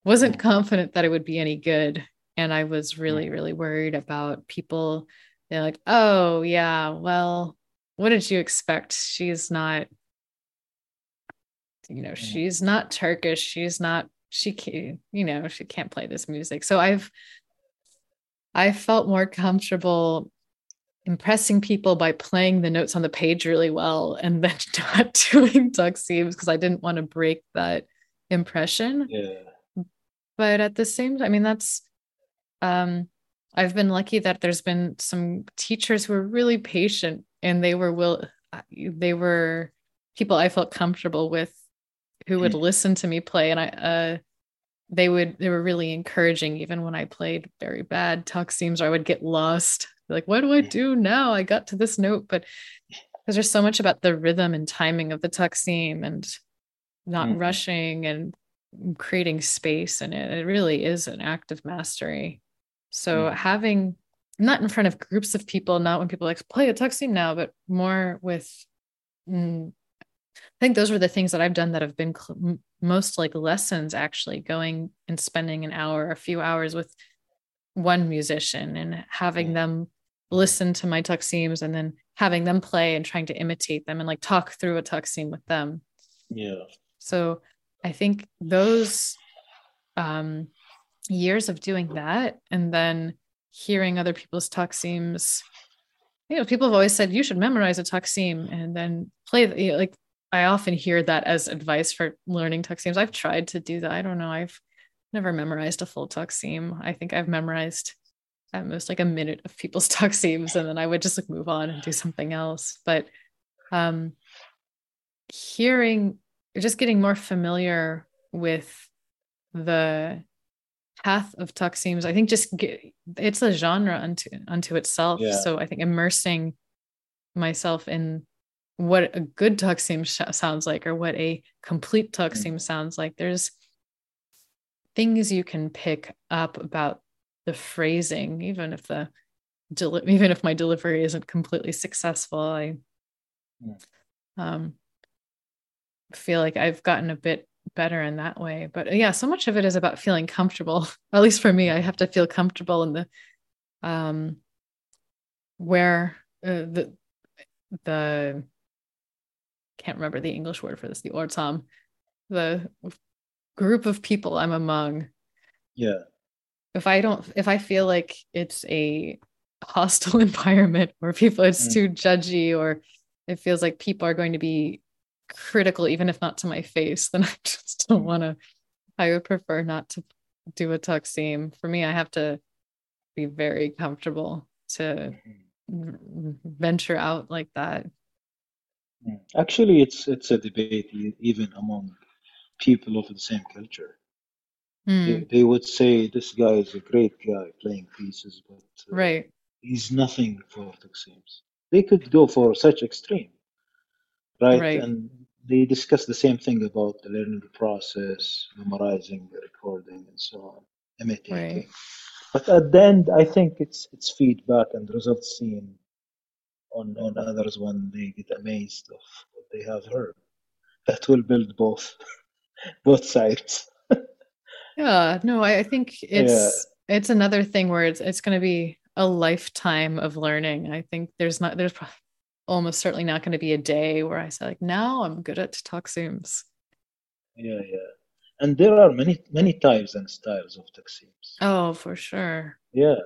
Speaker 2: wasn't confident that it would be any good. And I was really, really worried about people. They're like, oh, yeah, well, what did you expect? She's not, you know, she's not Turkish. She's not, she can't, you know, she can't play this music. So I've, I felt more comfortable impressing people by playing the notes on the page really well and then not doing taksims because I didn't want to break that impression.
Speaker 1: Yeah.
Speaker 2: But at the same time, I mean, that's um I've been lucky that there's been some teachers who are really patient and they were will they were people I felt comfortable with who would mm. listen to me play and I uh they would they were really encouraging even when I played very bad taksims or I would get lost like what do i do now i got to this note but because there's so much about the rhythm and timing of the taksim and not mm-hmm. rushing and creating space in it it really is an act of mastery so mm-hmm. having not in front of groups of people not when people like play a taksim now but more with mm, i think those were the things that i've done that have been cl- most like lessons actually going and spending an hour a few hours with one musician and having them listen to my taksims and then having them play and trying to imitate them and like talk through a taksim with them.
Speaker 1: Yeah.
Speaker 2: So I think those um, years of doing that and then hearing other people's taksims, you know, people have always said you should memorize a taksim and then play, you know, like I often hear that as advice for learning Taksims. I've tried to do that. I don't know. I've never memorized a full Taksim. I think I've memorized at most like a minute of people's Taksims and then I would just like move on and do something else. But um hearing just getting more familiar with the path of Taksims, I think just it's a genre unto unto itself. Yeah. So I think immersing myself in what a good Taksim sh- sounds like or what a complete Taksim mm. sounds like. There's things you can pick up about the phrasing, even if the deli- even if my delivery isn't completely successful. I mm. um, feel like I've gotten a bit better in that way. But yeah, so much of it is about feeling comfortable. At least for me, I have to feel comfortable in the um where uh, the the can't remember the English word for this, the ortam, the group of people I'm among.
Speaker 1: Yeah.
Speaker 2: If I don't, if I feel like it's a hostile environment where people, it's mm. too judgy or it feels like people are going to be critical, even if not to my face, then I just don't mm. want to. I would prefer not to do a taksim. For me, I have to be very comfortable to mm-hmm. venture out like that.
Speaker 1: Actually, it's it's a debate even among people of the same culture. Mm. They, they, would say this guy is a great guy playing pieces, but
Speaker 2: uh, right,
Speaker 1: he's nothing for Taksims. They could go for such extreme, right?
Speaker 2: right?
Speaker 1: And they discuss the same thing about the learning process, memorizing, recording, and so on, imitating. Right. But at the end, I think it's it's feedback and results seen on, on others when they get amazed of what they have heard. That will build both both sides.
Speaker 2: yeah, no, I, I think it's yeah. it's another thing where it's it's gonna be a lifetime of learning. I think there's not there's almost certainly not going to be a day where I say like now I'm good at Taksims.
Speaker 1: Yeah, yeah. And there are many many types and styles of Taksims.
Speaker 2: Oh, for sure.
Speaker 1: Yeah.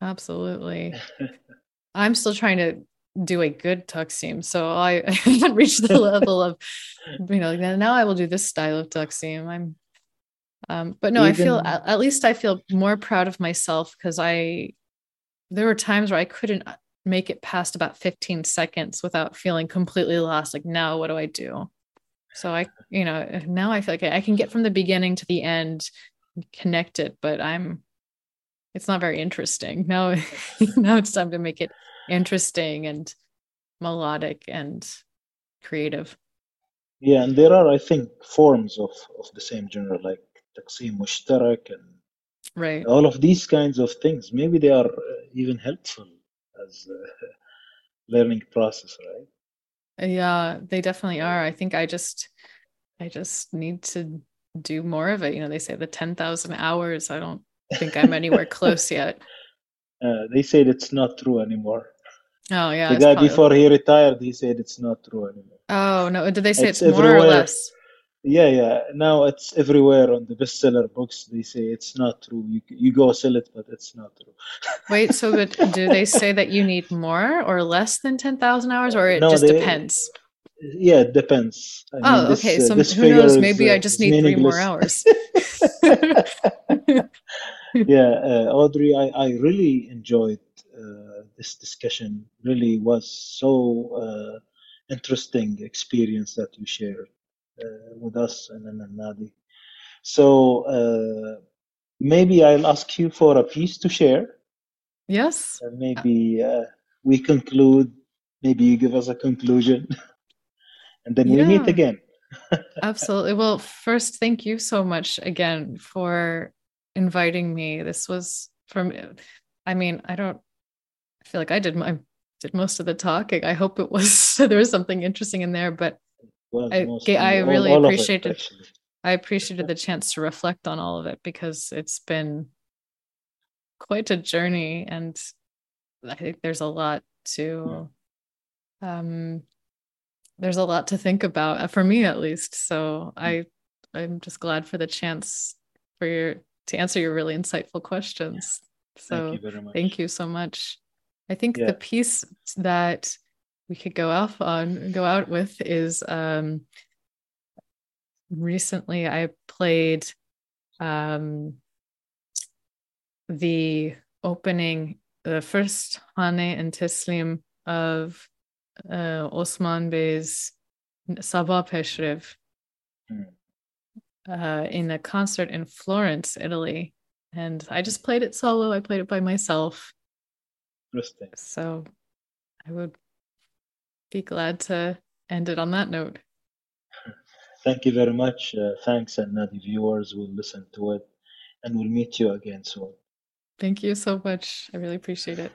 Speaker 2: Absolutely. I'm still trying to do a good taksim. So I, I haven't reached the level of, you know, now I will do this style of taksim. I'm, um, but no, Even, I feel at least I feel more proud of myself because I, there were times where I couldn't make it past about 15 seconds without feeling completely lost. Like, now what do I do? So I, you know, now I feel like I can get from the beginning to the end, connect it, but I'm, it's not very interesting. Now, now it's time to make it interesting and melodic and creative.
Speaker 1: Yeah, and there are, I think, forms of, of the same genre, like Taksim Mushtarak and
Speaker 2: right.
Speaker 1: all of these kinds of things. Maybe they are uh, even helpful as a learning process, right?
Speaker 2: Yeah, they definitely are. I think I just, I just need to do more of it. You know, they say the 10,000 hours. I don't think I'm anywhere close yet.
Speaker 1: Uh, they said it's not true anymore.
Speaker 2: Oh yeah.
Speaker 1: The guy before he retired, he said it's not true anymore.
Speaker 2: Oh no! Did they say it's, it's more everywhere. or less?
Speaker 1: Yeah, yeah. Now it's everywhere on the bestseller books. They say it's not true. You you go sell it, but it's not true.
Speaker 2: Wait, so but do they say that you need more or less than ten thousand hours, or it no, just they, depends?
Speaker 1: Yeah, it depends.
Speaker 2: I oh, mean, this, okay. Uh, so who knows? Maybe uh, I just need three more hours.
Speaker 1: yeah, uh, Audrey, I, I really enjoyed uh, this discussion really was so uh, interesting experience that you shared uh, Uh, with us and then Nadi. So uh, maybe I'll ask you for a piece to share.
Speaker 2: Yes.
Speaker 1: And maybe uh, we conclude. Maybe you give us a conclusion, and then yeah. we meet again.
Speaker 2: Absolutely. Well, first, thank you so much again for inviting me. This was from I mean, I don't I feel like I did my did most of the talking. I hope it was there was something interesting in there, but I, I really all, appreciated it, I appreciated the chance to reflect on all of it because it's been quite a journey and I think there's a lot to yeah. um there's a lot to think about uh, for me at least. So I I'm just glad for the chance for your to answer your really insightful questions. So thank you, thank you so much. I think yeah. the piece that we could go off on go out with is um recently I played um the opening the first Hane and Teslim of uh, Osman Bey's Saba Peshrev mm. uh, in a concert in Florence, Italy. And I just played it solo. I played it by myself.
Speaker 1: Interesting.
Speaker 2: So I would be glad to end it on that note.
Speaker 1: Thank you very much. Uh, thanks, and the viewers will listen to it, and we'll meet you again soon.
Speaker 2: Thank you so much. I really appreciate it.